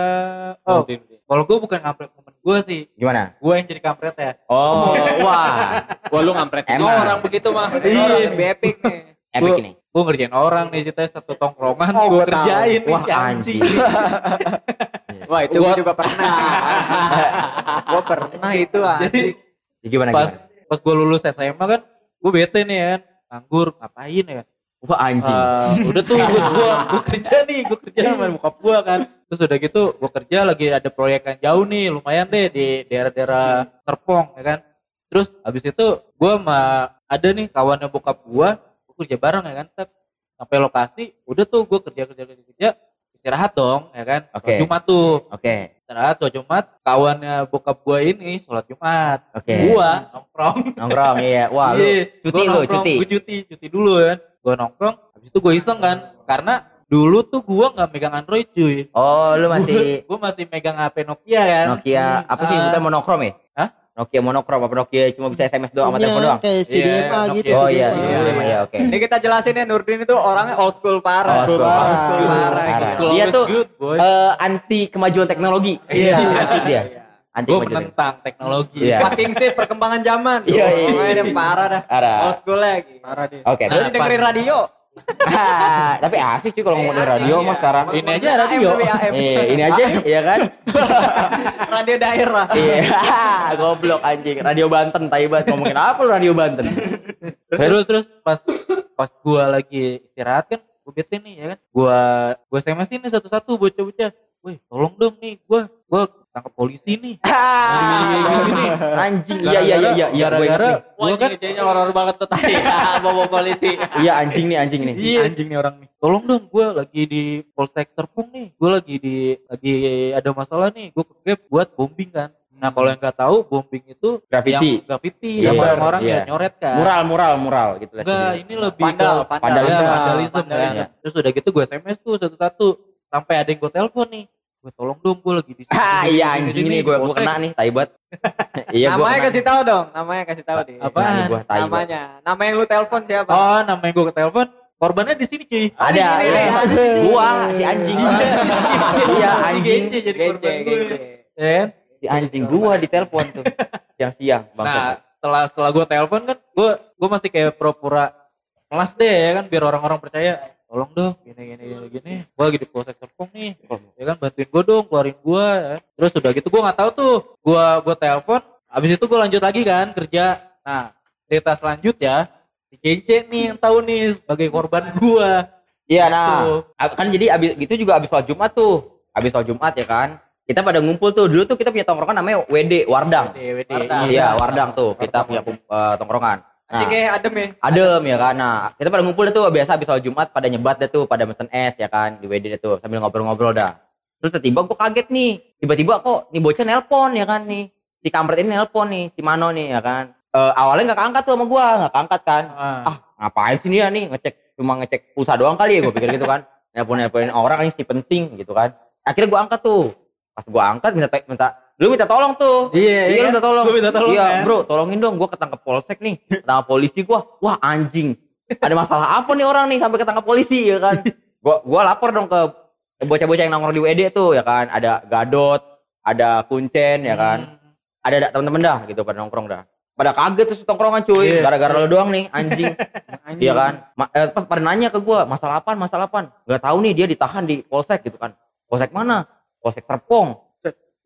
Oh, kalau gua bukan kampret momen gua sih. Gimana? Gua yang jadi kampret ya. Oh, wah. Wah lu ngampret Emang. orang begitu mah. Iya. Epic nih. Epic Gua- ini. Gua ngerjain orang nih ceritanya satu tongkrongan Oh, tahu. kerjain nih Wah, si anjing. anjing. Wah itu gua juga pernah sih. Gua pernah itu asli. Ya, gimana Pas gimana? pas gua lulus SMA kan, gua bete nih kan. Nganggur, ngapain ya? Wah, anjing. Eh, udah tuh gua, gua, gua kerja nih, gua kerja sama bokap gua kan. Terus udah gitu gua kerja lagi ada proyek yang jauh nih, lumayan deh di daerah-daerah Serpong ya kan. Terus habis itu gua sama ada nih kawannya bokap gua, gua kerja bareng ya kan. Tet. Sampai lokasi, udah tuh gua kerja kerja kerja kerja istirahat dong ya kan. Oke. Sholat Jumat tuh. Oke. Istirahat sholat Jumat, kawannya bokap gua ini sholat Jumat. Oke. Gua nongkrong. Nongkrong iya. Wah, lu Iya, cuti lu, cuti. Gue cuti, cuti dulu kan. Gue nongkrong, habis itu gue iseng kan. Karena dulu tuh gue nggak megang Android cuy. Oh, lu masih Gue masih megang HP Nokia kan. Nokia apa sih? Ah, Bukan monokrom ya? Hah? Nokia monokrom apa Nokia cuma bisa SMS doang sama Punya telepon doang? Kayak Iya, CDMA Nokia. gitu. Oh iya, CDMA. iya, iya, iya, oke. Ini kita jelasin ya Nurdin itu orangnya old school parah. Old school Old parah. school parah. Parah. School Dia tuh, good, boy. Eh, anti kemajuan teknologi. Iya. anti dia. Anti gue kemajuan. menentang teknologi. Iya. Fucking sih perkembangan zaman. Iya, iya, iya. dia parah dah. Parah. Old school lagi. Parah deh. Oke, Terus terus dengerin radio. Tapi asik cuy kalau ngomongin radio iya. mah sekarang. Ini aja radio. Eh, ini aja ya kan? Radio daerah. Iya, goblok anjing. Radio Banten tai banget ngomongin apa lu radio Banten? Terus terus pas pas gue lagi istirahat kan, gue bete nih ya kan. Gue gue SMS ini satu-satu bocah-bocah. Wih, tolong dong nih, gue gue tangkap polisi nih. Anjing. Iya iya iya iya, iya gue inget Gara-gara gue kan kayaknya horor banget tuh tadi. Bawa polisi. Iya anjing nih anjing nih. Iya anjing nih orang nih. Tolong dong gue lagi di Polsek Terpung nih. Gue lagi di lagi ada masalah nih. Gue ke Gap buat bombing kan. Nah kalau yang nggak tahu bombing itu Graffiti. yang graffiti Iya, yang orang-orang iya. ya nyoret kan. Mural mural mural gitu lah. Enggak, sendiri. ini lebih Pandal, ke pandal. Vandalisme. Ya, vandalisme kan. Vandalisme. Terus udah gitu gue. Sampai ada yang gue telepon nih. Gue tolong dong gue lagi di sini, Ah iya di sini, anjing nih gue gue kena nih tai banget. Iya gue Namanya kena. kasih tahu dong. Namanya kasih tahu deh. Apa? Gua. Namanya. Nama yang lu telepon siapa? Oh namanya gue ke telepon. Korbannya di sini cuy. Ada, di sini iya. gua si anjing. Iya anjing. Gece jadi korban gue. kan? Si anjing gua ditelepon tuh siang-siang Nah, bangsa. setelah setelah gue telepon kan, gue gue masih kayak pura-pura kelas deh ya kan, biar orang-orang percaya. Tolong dong, gini gini gini gini. Gue lagi di polsek Serpong nih, ya kan bantuin gue dong, keluarin gue. Ya. Terus udah gitu gue nggak tahu tuh, gue gue telepon. Abis itu gue lanjut lagi kan kerja. Nah, cerita selanjutnya si Kence nih yang tahu nih sebagai korban gue. Iya nah, Tuh. ab- kan jadi abis gitu juga abis sholat Jumat tuh. Abis sholat Jumat ya kan. Kita pada ngumpul tuh. Dulu tuh kita punya tongkrongan namanya WD, Wardang. Wardang. Iya, Wardang tuh. Kita punya eh, tongkrongan. Asik Nah, ya adem ya. adem ya kan. Nah, kita pada ngumpul deh tuh biasa abis sholat Jumat pada nyebat deh tuh pada mesen es ya kan? Di WD deh tuh sambil ngobrol-ngobrol dah. terus tiba-tiba gue kaget nih tiba-tiba kok nih bocah nelpon ya kan nih. Si kampret ini nelpon nih si Mano nih ya kan? Eh, awalnya nggak keangkat tuh sama gue nggak keangkat kan? Ah. ah ngapain sih dia nih? Ngecek cuma ngecek pulsa doang kali ya gue pikir gitu kan. Nelpon nelponin orang ini sih penting gitu kan. Akhirnya gue angkat tuh. Pas gue angkat minta minta lu minta tolong tuh Iya, iya lu minta tolong Gua minta tolong iya kan. bro tolongin dong gue ketangkep polsek nih ketangkep polisi gue wah anjing ada masalah apa nih orang nih sampai ketangkep polisi ya kan gue gue lapor dong ke bocah-bocah yang nongkrong di WD tuh ya kan ada Gadot ada Kuncen ya kan Hmm. ada ada temen-temen dah gitu pada nongkrong dah pada kaget terus tongkrongan cuy Iya. gara-gara lo doang nih anjing Iya kan? Ma- eh, pas pada nanya ke gua, masalah apaan? Masalah apaan? Gak tahu nih dia ditahan di polsek gitu kan. Polsek mana? Polsek Terpong.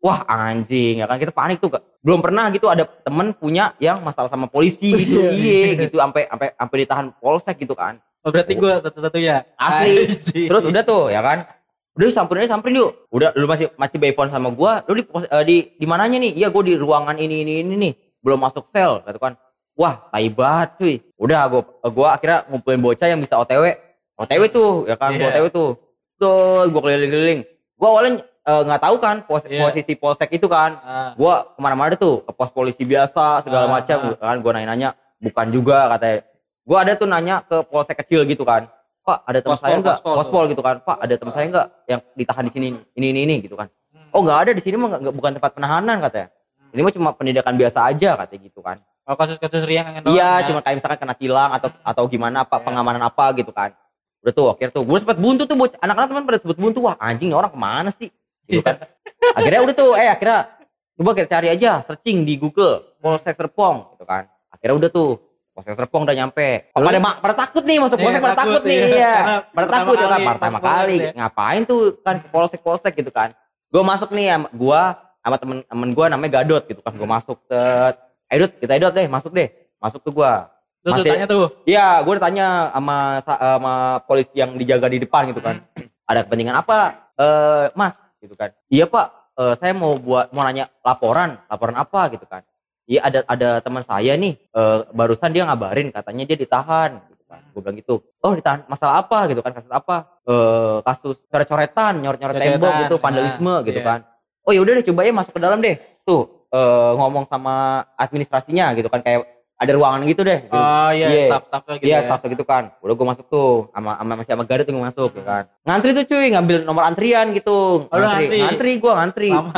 Wah anjing ya kan kita panik tuh. Belum pernah gitu ada temen punya yang masalah sama polisi gitu. iya gitu sampai sampai sampai ditahan polsek gitu kan. Oh, berarti gue satu-satunya. Asli. Terus udah tuh ya kan. Udah samperin aja samperin yuk. Udah lu masih masih by phone sama gua. Lu di eh, di di mananya nih? Iya gua di ruangan ini ini ini nih. Belum masuk sel gitu kan. Wah, tai banget cuy. Udah gua gua akhirnya ngumpulin bocah yang bisa OTW. OTW tuh ya kan, Iya. OTW tuh. Tuh gua keliling-keliling. Gua awalnya eh, nggak tahu kan pos- Iya. posisi polsek itu kan. Ah. Gua ke mana-mana tuh ke pos polisi biasa segala Ah, macam ah. kan gua nanya-nanya bukan juga katanya. Gua ada tuh nanya ke polsek kecil gitu kan. Pak, ada teman saya enggak? pospol gitu kan. Pak, ada teman saya enggak yang ditahan di sini ini ini ini gitu kan. Oh, enggak ada di sini mah nggak- nggak- bukan tempat penahanan katanya. Ini mah cuma pendidikan biasa aja katanya gitu kan. Oh, kasus-kasus doang Iya, ya. cuma kayak misalkan kena tilang atau atau gimana apa Iya. pengamanan apa gitu kan. Udah tuh akhirnya tuh gue sempet buntu tuh anak-anak teman pada sebut buntu wah anjing orang ke mana sih gitu kan. akhirnya udah tuh eh akhirnya coba kita cari aja searching di Google Polsek Serpong gitu kan. Akhirnya udah tuh Polsek Serpong udah nyampe. Terus? Pada ma- pada takut nih masuk Iya, polsek pada takut, takut nih iya. iya. Pada takut ya kan pertama kali. ya. Ngapain tuh kan ke polsek-polsek gitu kan. Gue masuk nih sama gua sama temen-temen gua namanya Gadot gitu kan. Gue masuk ke Dot, kita Dot deh, masuk deh. Masuk tuh gua. Lu Masih- tanya tuh. Iya, gue udah tanya sama sama polisi yang dijaga di depan gitu kan. Ada kepentingan apa, eh Mas? Gitu kan. Iya Pak, eh, saya mau buat mau nanya laporan, laporan apa gitu kan. Iya ada ada teman saya nih, eh, barusan dia ngabarin katanya dia ditahan. Gitu kan. Gue bilang gitu. Oh ditahan masalah apa gitu kan? Kasus apa? Eh, kasus coret-coretan, nyoret-nyoret tembok gitu, nah, vandalisme gitu iya. kan. Oh ya udah deh coba ya masuk ke dalam deh. Tuh eh, ngomong sama administrasinya gitu kan kayak ada ruangan gitu deh. gitu. Oh iya, Iya. staff-staffnya gitu Iya, ya. staff gitu kan. Udah gue masuk tuh sama sama masih sama Garut tuh gue masuk ya kan. Ngantri tuh cuy, ngambil nomor antrian gitu. Oh, lu ngantri? ngantri gue ngantri. Lama.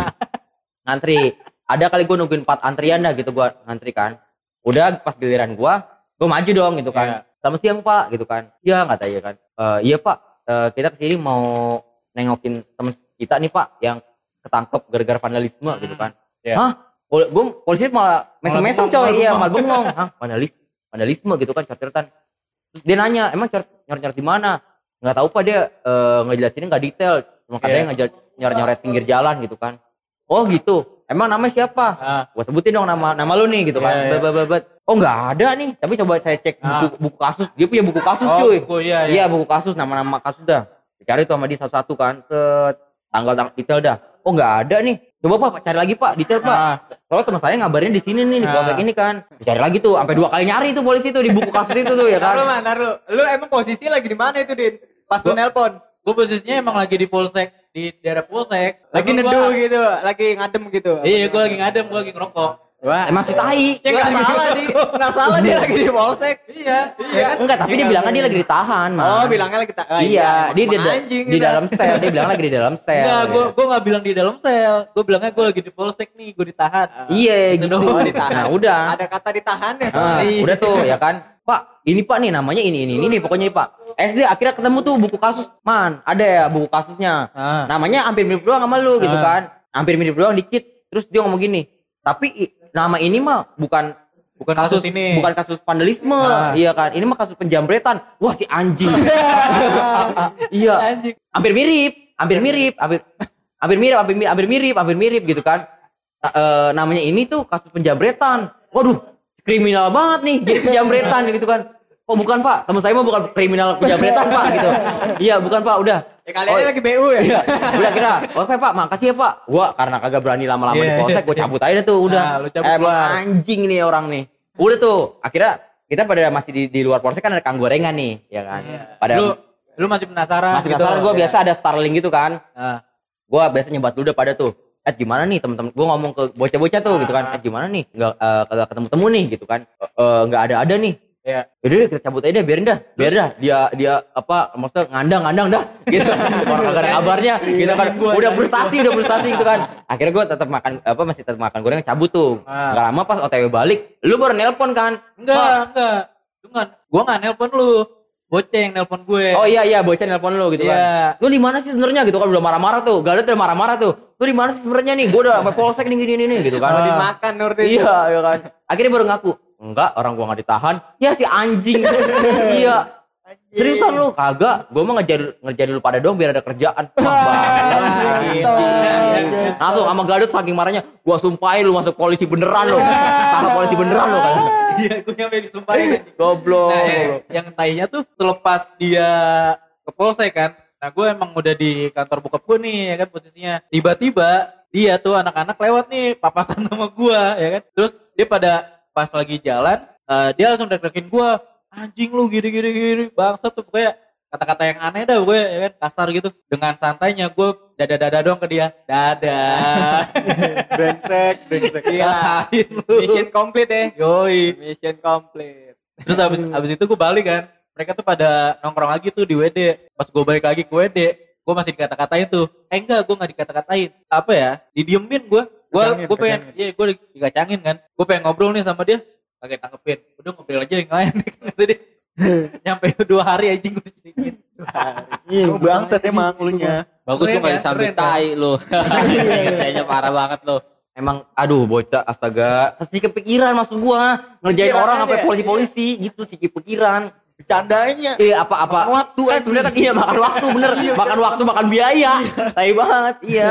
Ngantri. Ada kali gue nungguin 4 antrian dah gitu gue ngantri kan. Udah pas giliran gue, gue maju dong gitu kan. Iya. Selamat siang Pak gitu kan. Iya katanya kan. "Eh, iya Pak, eh, kita ke sini mau nengokin temen kita nih Pak yang ketangkep gara-gara vandalisme gitu kan. Iya. Hah? Gue polisi malah mesem-mesem coy, iya malah bengong. Hah, vandalis, vandalisme gitu kan, coret-coretan. Terus dia nanya, emang nyoret-nyoret di mana? Nggak tahu pak dia eh, ngejelasinnya nggak detail, cuma katanya Iya. ngejel- nyoret-nyoret pinggir jalan gitu kan. Oh gitu. Emang namanya siapa? Ah, Gua sebutin dong nama nama lu nih gitu kan. Bet, bet, bet, bet. Oh nggak ada nih. Tapi coba saya cek Ah. buku, buku kasus. Dia punya buku kasus oh, cuy. buku, iya, iya. Iya buku kasus nama-nama kasus dah. Dicari tuh sama dia satu-satu kan. Ke tanggal tanggal detail dah. Oh nggak ada nih. Coba pak cari lagi pak detail pak. Ah, Soalnya teman saya ngabarin di sini nih di Ah. polsek ini kan. Dicari lagi tuh sampai dua kali nyari tuh polisi tuh di buku kasus itu tuh ya kan. man, ntar lu. Lu emang posisi lagi di mana itu, Din? Pas lu Gua- nelpon. gue posisinya emang lagi di polsek, di daerah polsek. Lagi gua- neduh gitu, lagi ngadem gitu. Iya, gue lagi ngadem, gue lagi ngerokok. Wah. Masih tai. Ya nggak salah sih, nggak salah dia lagi di polsek. Iya. Iya. Enggak, tapi Iya, dia bilangnya iya. dia lagi ditahan, Man. Oh, bilangnya lagi tak. oh, iya, dia di, anjing di gitu. dalam sel, dia bilang lagi di dalam sel. Enggak, gue gitu. gue nggak bilang di dalam sel. Gue bilangnya gue lagi di polsek nih, gue ditahan. Iya Gitu gitu. doang. Oh, ditahan. Nah, udah. Ada kata ditahan ya. Ah, udah tuh ya kan. Pak, ini Pak nih namanya ini ini ini nih pokoknya nih, Pak. SD akhirnya ketemu tuh buku kasus, Man. Ada ya buku kasusnya. Ah. Namanya hampir mirip doang sama lu gitu Ah. kan. Hampir mirip doang dikit. Terus dia ngomong gini. Tapi nama ini mah bukan Bukan kasus, ini. bukan kasus vandalisme, Ah. iya kan? Ini mah kasus penjambretan. Wah si anjing. iya, Anjing. hampir mirip, hampir mirip, hampir hampir mirip, hampir mirip, hampir mirip, hampir mirip gitu kan. Ta- eh, namanya ini tuh kasus penjambretan. Waduh, kriminal banget nih jadi penjambretan gitu kan. Oh bukan pak, teman saya mah bukan kriminal penjambretan pak gitu. Iya bukan pak, udah. Ya kalian Oh, lagi BU ya. Iya, udah kira. Oke pak, makasih ya pak. Gua karena kagak berani lama-lama di Iya, polsek, iya. gua cabut aja tuh udah. Nah, lu cabut Emang anjing nih orang nih. Udah tuh, akhirnya kita pada masih di, di luar polsek kan ada kang gorengan nih, ya kan. Pada Lu lu masih penasaran? masih gitu? penasaran gue Iya. biasa ada Starling gitu kan. Ah. gua biasa nyebat dulu udah pada tuh eh gimana nih temen-temen gua ngomong ke bocah-bocah tuh gitu kan eh gimana nih nggak eh, kagak ketemu-temu nih gitu kan Eh, eh, nggak ada ada nih Iya. Yaudah deh, kita cabut aja deh, biarin dah, biar dah dia dia apa maksudnya ngandang ngandang dah, gitu. Orang kagak ada kabarnya, gitu kan. Udah frustasi, udah frustasi gitu kan. Akhirnya gue tetap makan apa masih tetap makan goreng cabut tuh. Ah. Gak lama pas OTW balik, lu baru nelpon kan? Enggak, enggak. Nggak, gua nggak nelpon lu. Bocah yang nelpon gue. Oh iya iya, bocah nelpon lu gitu kan. Iya. Lu di mana sih sebenarnya gitu kan udah marah-marah tuh. Gatot udah marah-marah tuh. Lu di mana sih sebenarnya nih? Gue udah sampai polsek nih gini nih gitu kan. Kalau dimakan Nurdin. Iya, iya kan. Akhirnya baru ngaku, enggak orang gua nggak ditahan. Ya si anjing. iya. Seriusan lu kagak? Gua mah ngejar ngerjain lu pada doang biar ada kerjaan. Langsung sama Gadot saking marahnya, gua sumpahin lu masuk polisi beneran lu. Sama polisi beneran lu kan. Iya, gue nyampe disumpahin. Goblok. Nah, yang, yang tainya tuh selepas dia ke polsek kan. Nah, gue emang udah di kantor bokap gue nih, ya kan posisinya. Tiba-tiba dia tuh anak-anak lewat nih, papasan sama gue, ya kan. Terus dia pada pas lagi jalan, eh, dia langsung deg-dekin gue, anjing lu gini-gini gini, bangsa tuh pokoknya kata-kata yang aneh dah gue ya kan kasar gitu dengan santainya gue dada dada dong ke dia dada brengsek brengsek Iya. Mission complete ya. yoi Mission complete. Terus abis, abis itu gue balik kan. Mereka tuh pada nongkrong lagi tuh di WD. Pas gue balik lagi ke WD, gue masih dikata-katain tuh. Eh enggak, gue nggak dikata-katain. Apa ya? Didiemin gue. Gue gue pengen, iya gue dikacangin kan. Gue pengen ngobrol nih sama dia. Kagak tanggepin. Udah ngobrol aja yang lain. Kata dia. Nyampe dua hari anjing gue hari. Iya, bangsat emang lu nya Bagus lu gak ya, disambit keren ya. tai lu. Kayaknya parah banget lu. Emang aduh bocah astaga, pasti kepikiran maksud gua ngerjain orang aja, sampai iya. polisi-polisi gitu sih kepikiran. bercandanya Iya apa apa Makan waktu, kan sebenarnya kan iya makan waktu bener makan waktu makan biaya tai banget iya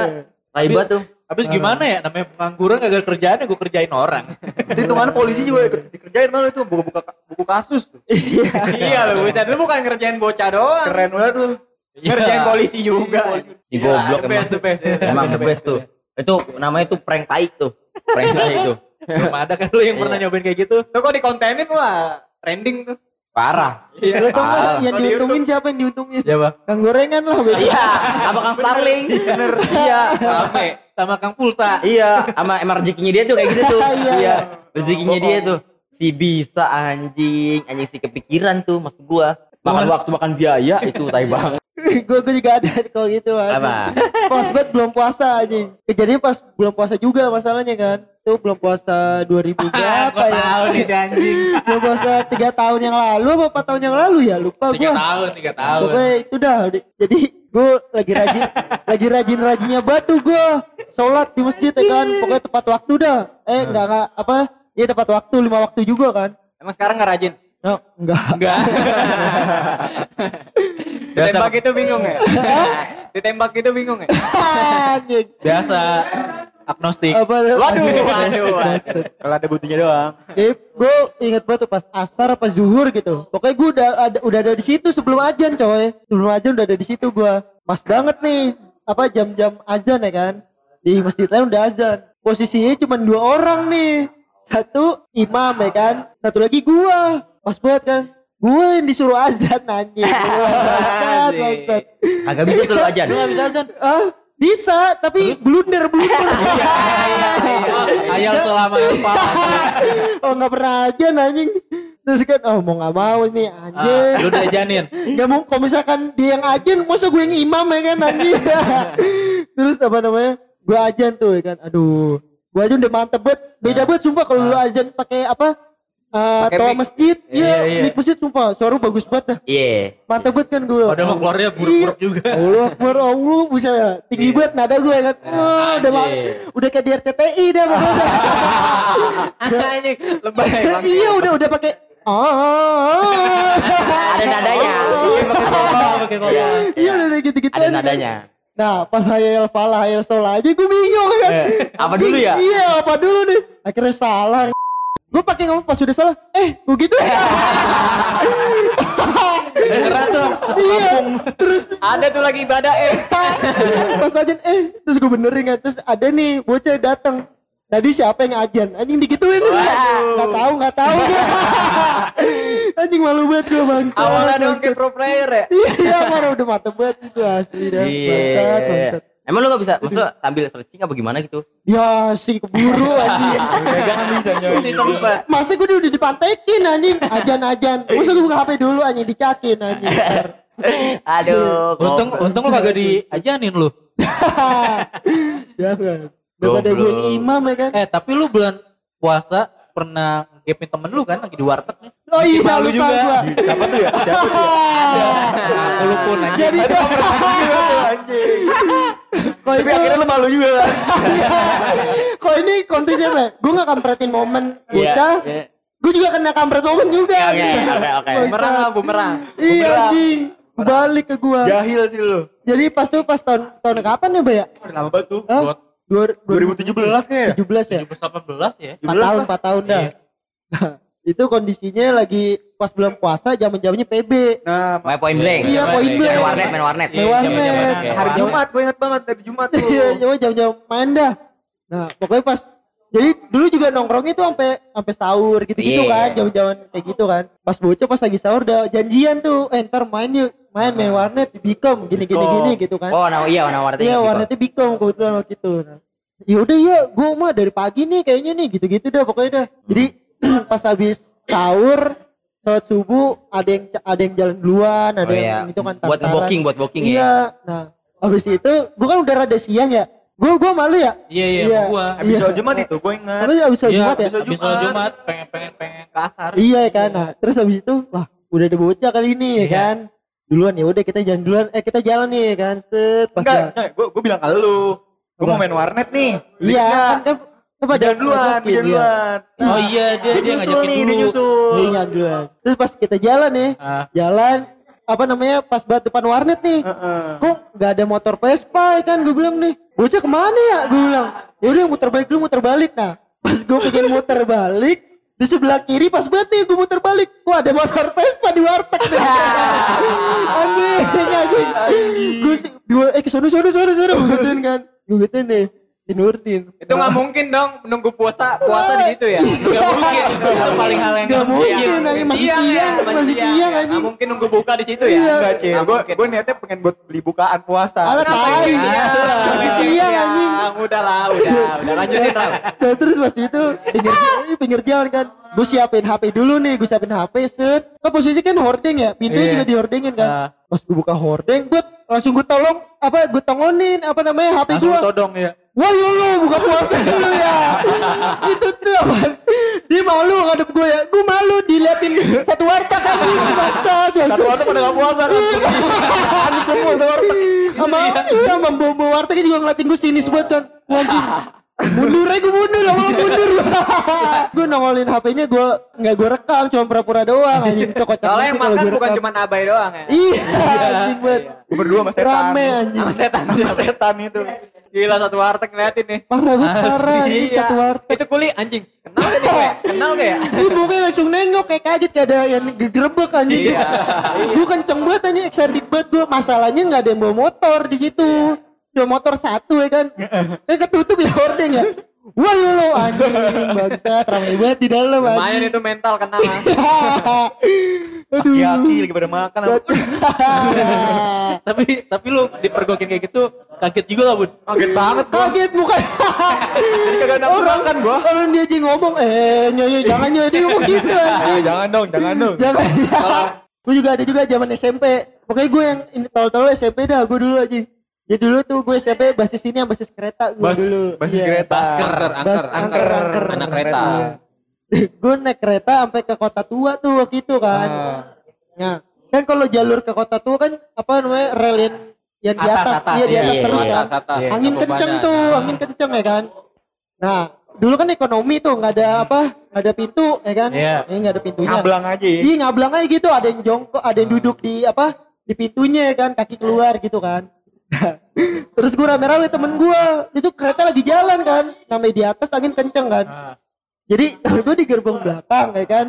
tai banget tuh Habis gimana ya? Namanya pengangguran kagak kerjaan ya gue kerjain orang. itu hitungannya polisi juga ikut dikerjain malu itu buku-buku buku kasus tuh iya lu buset lu bukan ngerjain bocah doang. keren banget tuh Ngerjain polisi juga. di goblok the best, emang the best. emang the best tuh itu namanya tuh prank tai tuh prank tai tuh Belum ada kan lu yang pernah nyobain kayak gitu? Tuh kok dikontenin wah trending tuh. parah Iya. Lo tau yang diuntungin siapa yang diuntungin? Ya bang. Kang gorengan lah. iya sama kang Starling bener iya Rame. Sama Kang Pulsa. iya sama emang rezekinya dia tuh kayak gitu tuh Iya. iya rezekinya dia tuh si bisa anjing anjing si kepikiran tuh maksud gua makan waktu makan biaya itu tai banget gue gue juga ada kalau gitu anjing. apa Pas banget belum puasa aja. Kejadian pas belum puasa juga masalahnya kan. Itu belum puasa 2000 berapa ya? tahu nih anjing. Belum puasa 3 tahun yang lalu apa 4 tahun yang lalu ya? Lupa Tiga gua. tahun, tiga tahun. Pokoknya itu dah. Jadi gue lagi rajin lagi rajin rajinnya batu gue sholat di masjid ya kan. Pokoknya tepat waktu dah. Eh enggak enggak apa? Iya tepat waktu lima waktu juga kan. Emang sekarang nggak rajin. No, enggak. Enggak. biasa Ditembak itu bingung ya. Ditembak itu bingung ya. Anjing. biasa agnostik. Apa? Waduh, Aduh, waduh, bangsat. kalau ada butuhnya doang Jadi gue inget banget tuh pas asar pas zuhur gitu. Pokoknya gue udah ada udah ada di situ sebelum ajan coy. Sebelum ajan udah ada di situ gue. Pas banget nih apa jam-jam azan ya kan. Di masjid lain udah azan. Posisinya cuma dua orang nih. Satu imam ya kan. Satu lagi gua. Pas banget kan. Gue yang disuruh azan anjing. Bangsat, bangsat. agak bisa tuh lu ajan Lu gak bisa azan? Ah, bisa, tapi blunder blunder. Ayal selama apa? oh nggak pernah aja anjing terus kan oh mau nggak mau nih Ah, anjing lu udah ajanin. nggak mau kalau misalkan dia yang ajan masa gue yang imam ya kan anjing terus apa namanya gue ajan tuh ya kan aduh gue aja udah mantep banget beda banget sumpah kalau lu ajan pakai apa Uh, toa masjid, Iya, iya, iya. mic masjid sumpah, suara bagus banget dah, iya mantep banget kan gue. Padahal mau keluarnya buruk-buruk juga. Allah Akbar, Allah bisa tinggi banget nada gue kan. Wah, udah ma- udah kayak di RCTI dah pokoknya. Anjing, lebay bang. iya udah udah pakai ah. ada nadanya Pakai koma, pakai koma. Iya udah udah gitu-gitu ada aja kan. nadanya Nah pas hayal falah hayal sholat aja gue bingung kan. Eh, apa dulu ya? Iya apa dulu nih. Akhirnya salah. Gue pakai ngomong pas udah salah. Eh gue gitu. Kedengeran tuh. iya. Terus Ada tuh lagi ibadah eh. pas ajan eh terus gue benerin kan. Terus ada nih bocah datang. Tadi siapa yang ajan? Anjing digituin. Gak tahu gak tahu. Malu banget gue bangsa. Awalnya dong ke pro player ya. Iya mana udah mantep banget itu asli dah. Iya. Bangsat bangsat. Emang lu gak bisa, maksudnya sambil searching apa gimana gitu? Ya si keburu anjing. Jangan bisa sempet. Masa gue udah dipantekin anjing. Ajan-ajan. Masa gue buka HP dulu anjing dicakin anjing. Aduh, Untung untung lu kagak diajanin lu. Jangan. Daripada gue imam ya kan. Eh tapi lu bulan puasa pernah ngepin temen lu kan lagi di warteg nih. Oh iya Malu lupa juga. gua. Siapa tuh ya? Siapa tuh ya? Lu pun aja. Jadi Anjing. kok Tapi itu akhirnya lu malu juga kan? kok ini konteksnya apa? Gue gak kampretin momen Iya, bocah. iya. Gue juga kena kampret momen juga. Oke, anjing. oke, oke. Bumerang bumerang. Iya anjing. Balik ke gua. Jahil sih lu. Jadi pas tuh pas tahun tahun kapan ya, Bay ya? Lama banget tuh. Dua, 2017 kayaknya. 2017 ya? 2018 ya. 4 tahun, 4 tahun dah. Iya. Nah, itu kondisinya lagi pas bulan puasa zaman-zamannya PB. Nah, Main point blank. Iya, point Main blank. warnet, main warnet. Main warnet. zaman-zaman hari kayak- Jumat gue inget banget dari Jumat tuh. Iya, jam-jam main dah. Nah, pokoknya pas jadi dulu juga nongkrongnya tuh sampai sampai sahur gitu-gitu Iya. kan, jam-jaman kayak gitu kan. Pas bocah pas lagi sahur udah janjian tuh, eh ntar main yuk, main main warnet di Bikom gini gini Bikom. gini gitu kan. Oh, nah iya, warna warnet. Iya warnetnya Bikom kebetulan waktu itu. Nah, ya udah ya, gue mah dari pagi nih kayaknya nih gitu-gitu dah pokoknya dah. Jadi pas habis sahur, sholat subuh ada yang ada yang jalan duluan, ada Oh iya. yang itu kan Buat booking, buat booking ya. Iya. Nah, habis itu gue kan udah rada siang ya. Gue gua malu ya. Iya iya Iya. gua. Habis Iya. sholat Jumat itu gue inget. Habis habis sholat Iya, Jumat ya. Habis sholat Jumat pengen pengen pengen kasar. Iya kan. Nah, terus habis itu wah, udah ada bocah kali ini ya Iya. kan. Duluan ya udah kita jalan duluan. Eh kita jalan nih kan. Set pas Enggak, jalan. gue gue bilang ke lu. Gue mau main warnet nih. Iya, kan kan kan pada Jangan duluan, iya. duluan. Oh iya dia Dia dia nyusul ngajakin nih, dulu. dia nyusul. Iya duluan. Terus pas kita jalan nih, Ah, jalan apa namanya pas banget depan warnet nih. Heeh. Kok nggak ada motor Vespa ya kan gue bilang nih. Bocah ke mana ya? Gue bilang. Ya udah muter balik dulu muter balik. Nah, pas gue pengen muter balik di sebelah kiri pas banget nih gue muter balik. Wah ada motor Vespa di warteg nih. anjing, anjing. Gue sih- gue eh sono sono sono sono gue gituin kan. Gue gituin nih. Si Nurdin. Itu nggak mungkin dong menunggu puasa puasa di situ ya. Nggak mungkin. Itu paling hal yang Gak mungkin Iya, anjing masih ya, siang, masih siang ya. anjing. Nggak mungkin nunggu buka di situ ya. Iya. Enggak, Cil. Nggak Gue gue niatnya pengen buat beli bukaan puasa. Tai. siang? Masih siang, anjing. Udah lah, udah, udah lanjutin lah. Nah terus pas itu pinggir pinggir jalan kan gue siapin HP dulu nih gue siapin HP set kan posisi kan hording ya pintunya Iya. juga dihordingin kan ah, pas gue buka hording buat langsung gue tolong apa gue tongonin apa namanya HP langsung gue todong ya. Wah ya lu buka puasa dulu ya. Itu tuh apa? Dia malu ngadep gue ya. Gue malu diliatin satu warteg kan. Bangsat Satu warteg pada gak puasa kan. Kan semua satu warteg. sama iya. sama bawa wartegnya juga ngeliatin gue sinis banget kan. Anjing mundur aja gue mundur lama mundur gue nongolin HP-nya gue nggak gue rekam cuma pura-pura doang anjing itu kocak banget yang kalau makan bukan cuma abai doang ya. iya anjing banget Gue berdua sama setan. rame anjing Sama setan. Sama setan itu. Gila satu warteg ngeliatin nih. parah banget parah anjing Iya. satu warteg Itu kuli anjing. Kenal gak nih? Wek? Kenal gak ya? Ih, mukanya langsung nengok kayak kaget kayak ada yang gegebek anjing. Iya. gue kenceng banget anjing excited banget gue. Masalahnya nggak ada yang bawa motor di situ. Udah motor satu ya kan. Kayak ketutup ya hording ya. Wah ya lo anjing bangsat ramai banget di dalam Lumayan anjing. itu mental kena. Aki-aki lagi pada makan. Tapi tapi lu dipergokin kayak gitu kaget juga lah bun. Kaget banget gua. Kaget bukan. Jadi kagak nafsu orang makan gua. Orang dia aja ngomong eh nyoy jangan nyoy dia ngomong gitu Eh, anjing. jangan dong, jangan dong. Jangan. gue juga ada juga zaman SMP. Pokoknya gue yang ini tol-tol SMP dah gue dulu aja. Jadi dulu tuh gue SMP basis ini yang basis kereta gue Bas, dulu. basis Iya. kereta. Basker, Bas, angker, angker, angker, angker. anak kereta. Iya. gue naik kereta sampai ke kota tua tuh waktu itu kan. Ah. Nah, kan kalau jalur ke kota tua kan apa namanya rel yang yang di Atas, atas, atas, iya di iya, atas iya, terus atas, kan. atas. Angin Ke kenceng badan. tuh, angin kenceng ya kan. Nah, dulu kan ekonomi tuh nggak ada apa, nggak ada pintu ya kan. Iya. Ini nggak ada pintunya. Ngablang aja ya. Iya ngablang aja gitu, ada yang jongkok, ada yang duduk di apa di pintunya kan, kaki keluar gitu kan. Terus gue rame-rame temen gue, itu kereta lagi jalan kan, namanya di atas angin kenceng kan. Ah. Jadi temen gue di gerbong belakang ya kan.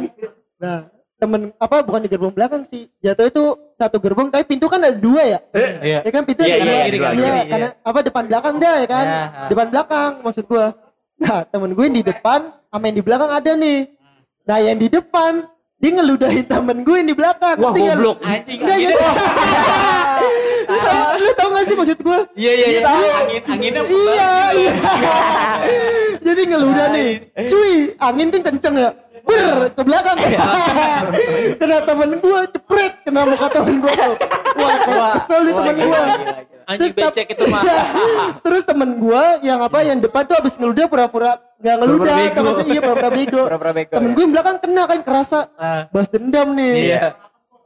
Nah temen apa bukan di gerbong belakang sih, jatuh itu satu gerbong tapi pintu kan ada dua ya. Iya. Ya kan pintu Iya, ada iya, dua. Iya, karena apa depan belakang dah ya kan. Iya, ah. Depan belakang maksud gue. Nah temen gue yang di depan sama yang di belakang ada nih. Nah yang di depan dia ngeludahin temen gue yang di belakang. Wah, goblok. Anjing. Jadi, Lu tau gak sih maksud gue? Iya iya iya. Tahu. Angin anginnya Iya, iya. Jadi ngeludah nih. Cuy, angin tuh kenceng ya. Ber, ke belakang. kena temen gue, cepret. Kena muka temen gue tuh. Wah, kesel nih temen gue. Tap- becek itu mah. Terus temen gue yang apa yang depan tuh abis ngeludah pura-pura nggak ngeludah, gak sih? Iya pura-pura bego. Temen ya. gue yang belakang kena kan kerasa Ah. balas dendam nih. Iya.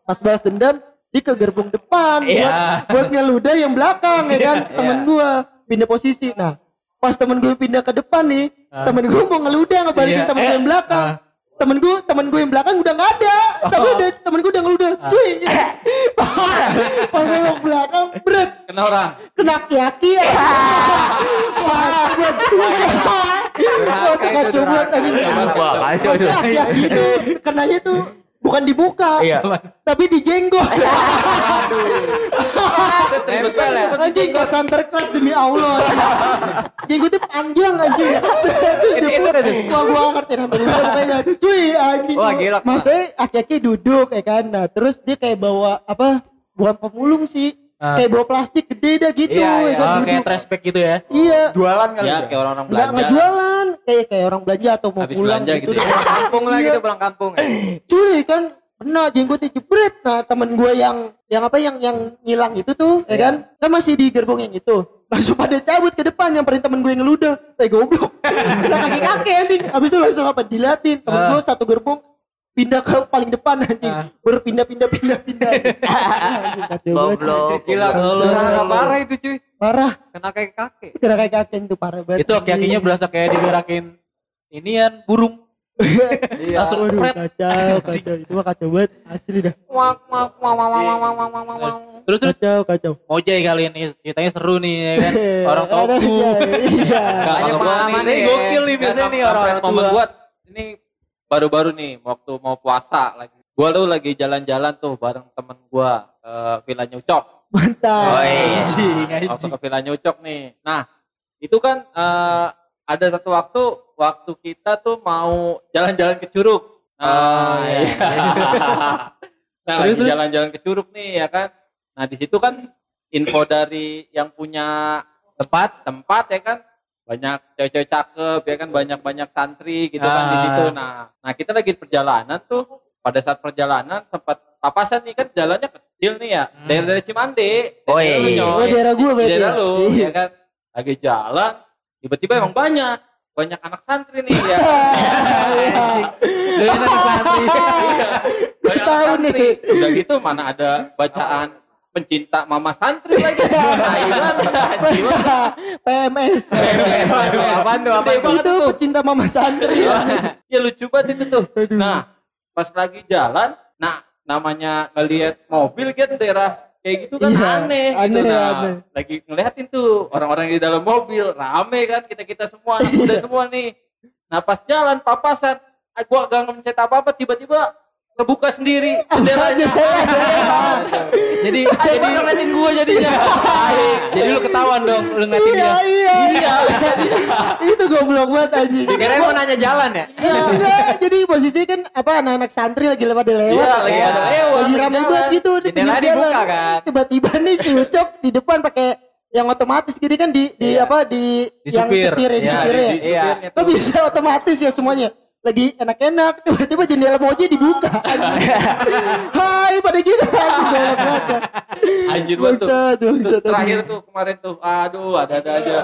Pas balas dendam dia ke gerbong depan Iya. buat, buat ngeludah yang belakang ya kan temen gue pindah posisi. Nah pas temen gue pindah ke depan nih temen gue mau ngeludah ngebalikin Iya. temen gue Eh, yang belakang. ah. Temen gue, temen gue yang belakang udah nggak ada, tapi Oh. udah temen gue udah ngeludah, cuy. Pas nengok belakang, berat, Kena orang. kena aki-aki ya. Wah, buat Wah, tengah coba tadi. Wah, kacau Masa tuh. aki-aki itu kenanya tuh bukan dibuka, Iya. tapi dijenggot. Nempel ya. Anjing gak santer kelas demi Allah. Jenggotnya panjang anjing. Terus dia Itu- pun, itu- wah gua ngerti pokoknya cuy anjing. Wah, gila. Masa aki-aki duduk ya kan. Nah, terus dia kayak bawa apa? Bukan pemulung sih. Ah. Kayak bawa plastik gede dah gitu Iya, ya iya. kan Oh, kayak trash bag gitu ya. Iya. Jualan kali Ya ya. kayak orang-orang Enggak belanja. nggak jualan, kayak kayak orang belanja atau mau Habis pulang gitu. gitu ya. dah. Kampung lah Iya. gitu pulang kampung ya. cuy kan kena jenggotnya jebret nah temen gue yang yang apa yang yang ngilang itu tuh ya kan kan masih di gerbong yang itu langsung pada cabut ke depan nyamperin temen gue yang ngeludah eh goblok kena kaki kaki anjing habis itu langsung apa diliatin temen Ah. gue satu gerbong pindah ke paling depan anjing Ah. berpindah pindah pindah pindah. Goblok. Gila, serangan parah itu cuy. parah Kena kayak kakek. kena kaki kaki itu parah banget Itu aki-akinya berasa kayak digerakin inian burung. Iya. Langsung Waduh, pret. kacau kacau itu mah kacau banget asli dah Wak, wak, wak, wak, wak, wak, wak, wak, wak, wak. Terus terus kacau kacau Mojay kali ini ceritanya seru nih ya kan. Orang toku. iya kalau gua pengalaman nih, gokil nih biasanya nih momen tua. ini baru-baru nih waktu mau puasa lagi. Gua tuh lagi jalan-jalan tuh bareng temen gua ke Villa Nyucok. mantap Oi. Anjing, waktu ke Villa Nyucok nih. Nah, itu kan eh, ada satu waktu waktu kita tuh mau jalan-jalan ke Curug. Nah, Oh, iya. nah, Terus, lagi terus? jalan-jalan ke Curug nih ya kan. Nah, di situ kan info dari yang punya tempat tempat ya kan banyak cewek-cewek cakep ya kan banyak-banyak santri gitu kan di Ah. situ. Nah, nah kita lagi perjalanan tuh pada saat perjalanan sempat papasan nih kan jalannya kecil nih ya. Hmm. Dari dari Cimande. Oh, Daerah iya. Oh, daerah gua Di berarti daerah ya? lu Iya. ya kan. Lagi jalan tiba-tiba emang banyak banyak anak santri nih ya. Anak santri. Iya. Banyak anak santri. Udah gitu mana ada bacaan pencinta mama santri lagi. Nah? Gimana? PMS Apaan tuh? Itu tuh. pecinta mama santri Ya lucu banget itu tuh. Nah, pas lagi jalan, nah namanya ngelihat mobil kan daerah kayak gitu kan Iya, aneh, aneh, gitu. Nah, aneh. lagi ngeliatin tuh orang-orang di dalam mobil rame kan kita kita semua anak muda semua nih. Nah pas jalan papasan, ah, gua gak mencet apa apa tiba-tiba kebuka sendiri jendelanya. Jadi jadi ngeliatin gua jadinya. jadi lu ketahuan dong lu ngeliatin iya dia. iya Iya, itu goblok banget anjing Dikirain mau nanya jalan ya? enggak jadi posisi kan apa anak-anak santri lagi lewat lewat Iya, lagi Iya. lewat. lagi jalan. banget gitu di dibuka jalan kan? tiba-tiba nih si Ucok di depan pakai yang otomatis gini kan di di Iya. apa di, Di yang supir. setir ya, di Iya, supir ya Iya. bisa otomatis ya semuanya? Lagi enak-enak, tiba-tiba jendela moji dibuka. Hai, pada gitu banget. dah. Anjir banget tuh. Terakhir tuh kemarin tuh, aduh ada-ada aja.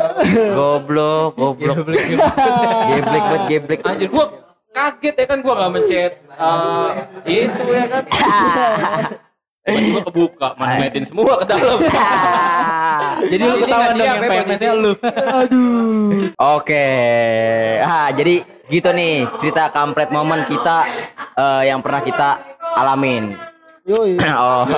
Goblok, goblok. Geblek banget, geblek. Anjir gua kaget ya kan gua nggak mencet eh, itu ya kan. Tiba-tiba kebuka, mana ngeliatin semua ke dalam. Jadi lu ketahuan nggak dong yang ya PMS-nya lu. Aduh. Oke. Ah, jadi gitu nih cerita kampret momen kita eh, yang pernah kita alamin. Yoi. oh.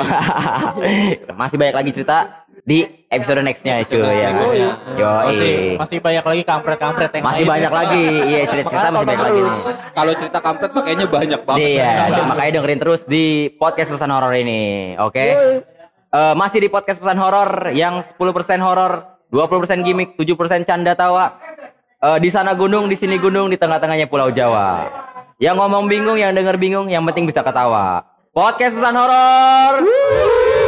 Masih banyak lagi cerita di episode nextnya cuy ya. Yoi. Masih, Yoi. masih banyak lagi kampret-kampret yang Masih banyak lagi. Iya, cerita-cerita masih banyak lagi. nih. Kalau cerita kampret mah kayaknya banyak banget. Iya, makanya dengerin terus di podcast pesan horor ini, oke? Eh, masih di podcast pesan horor yang 10% horor, 20% gimmick, 7% canda tawa. Eh, di sana gunung, di sini gunung, di tengah-tengahnya Pulau Jawa. Yang ngomong bingung, yang denger bingung, yang penting bisa ketawa. Podcast pesan horor.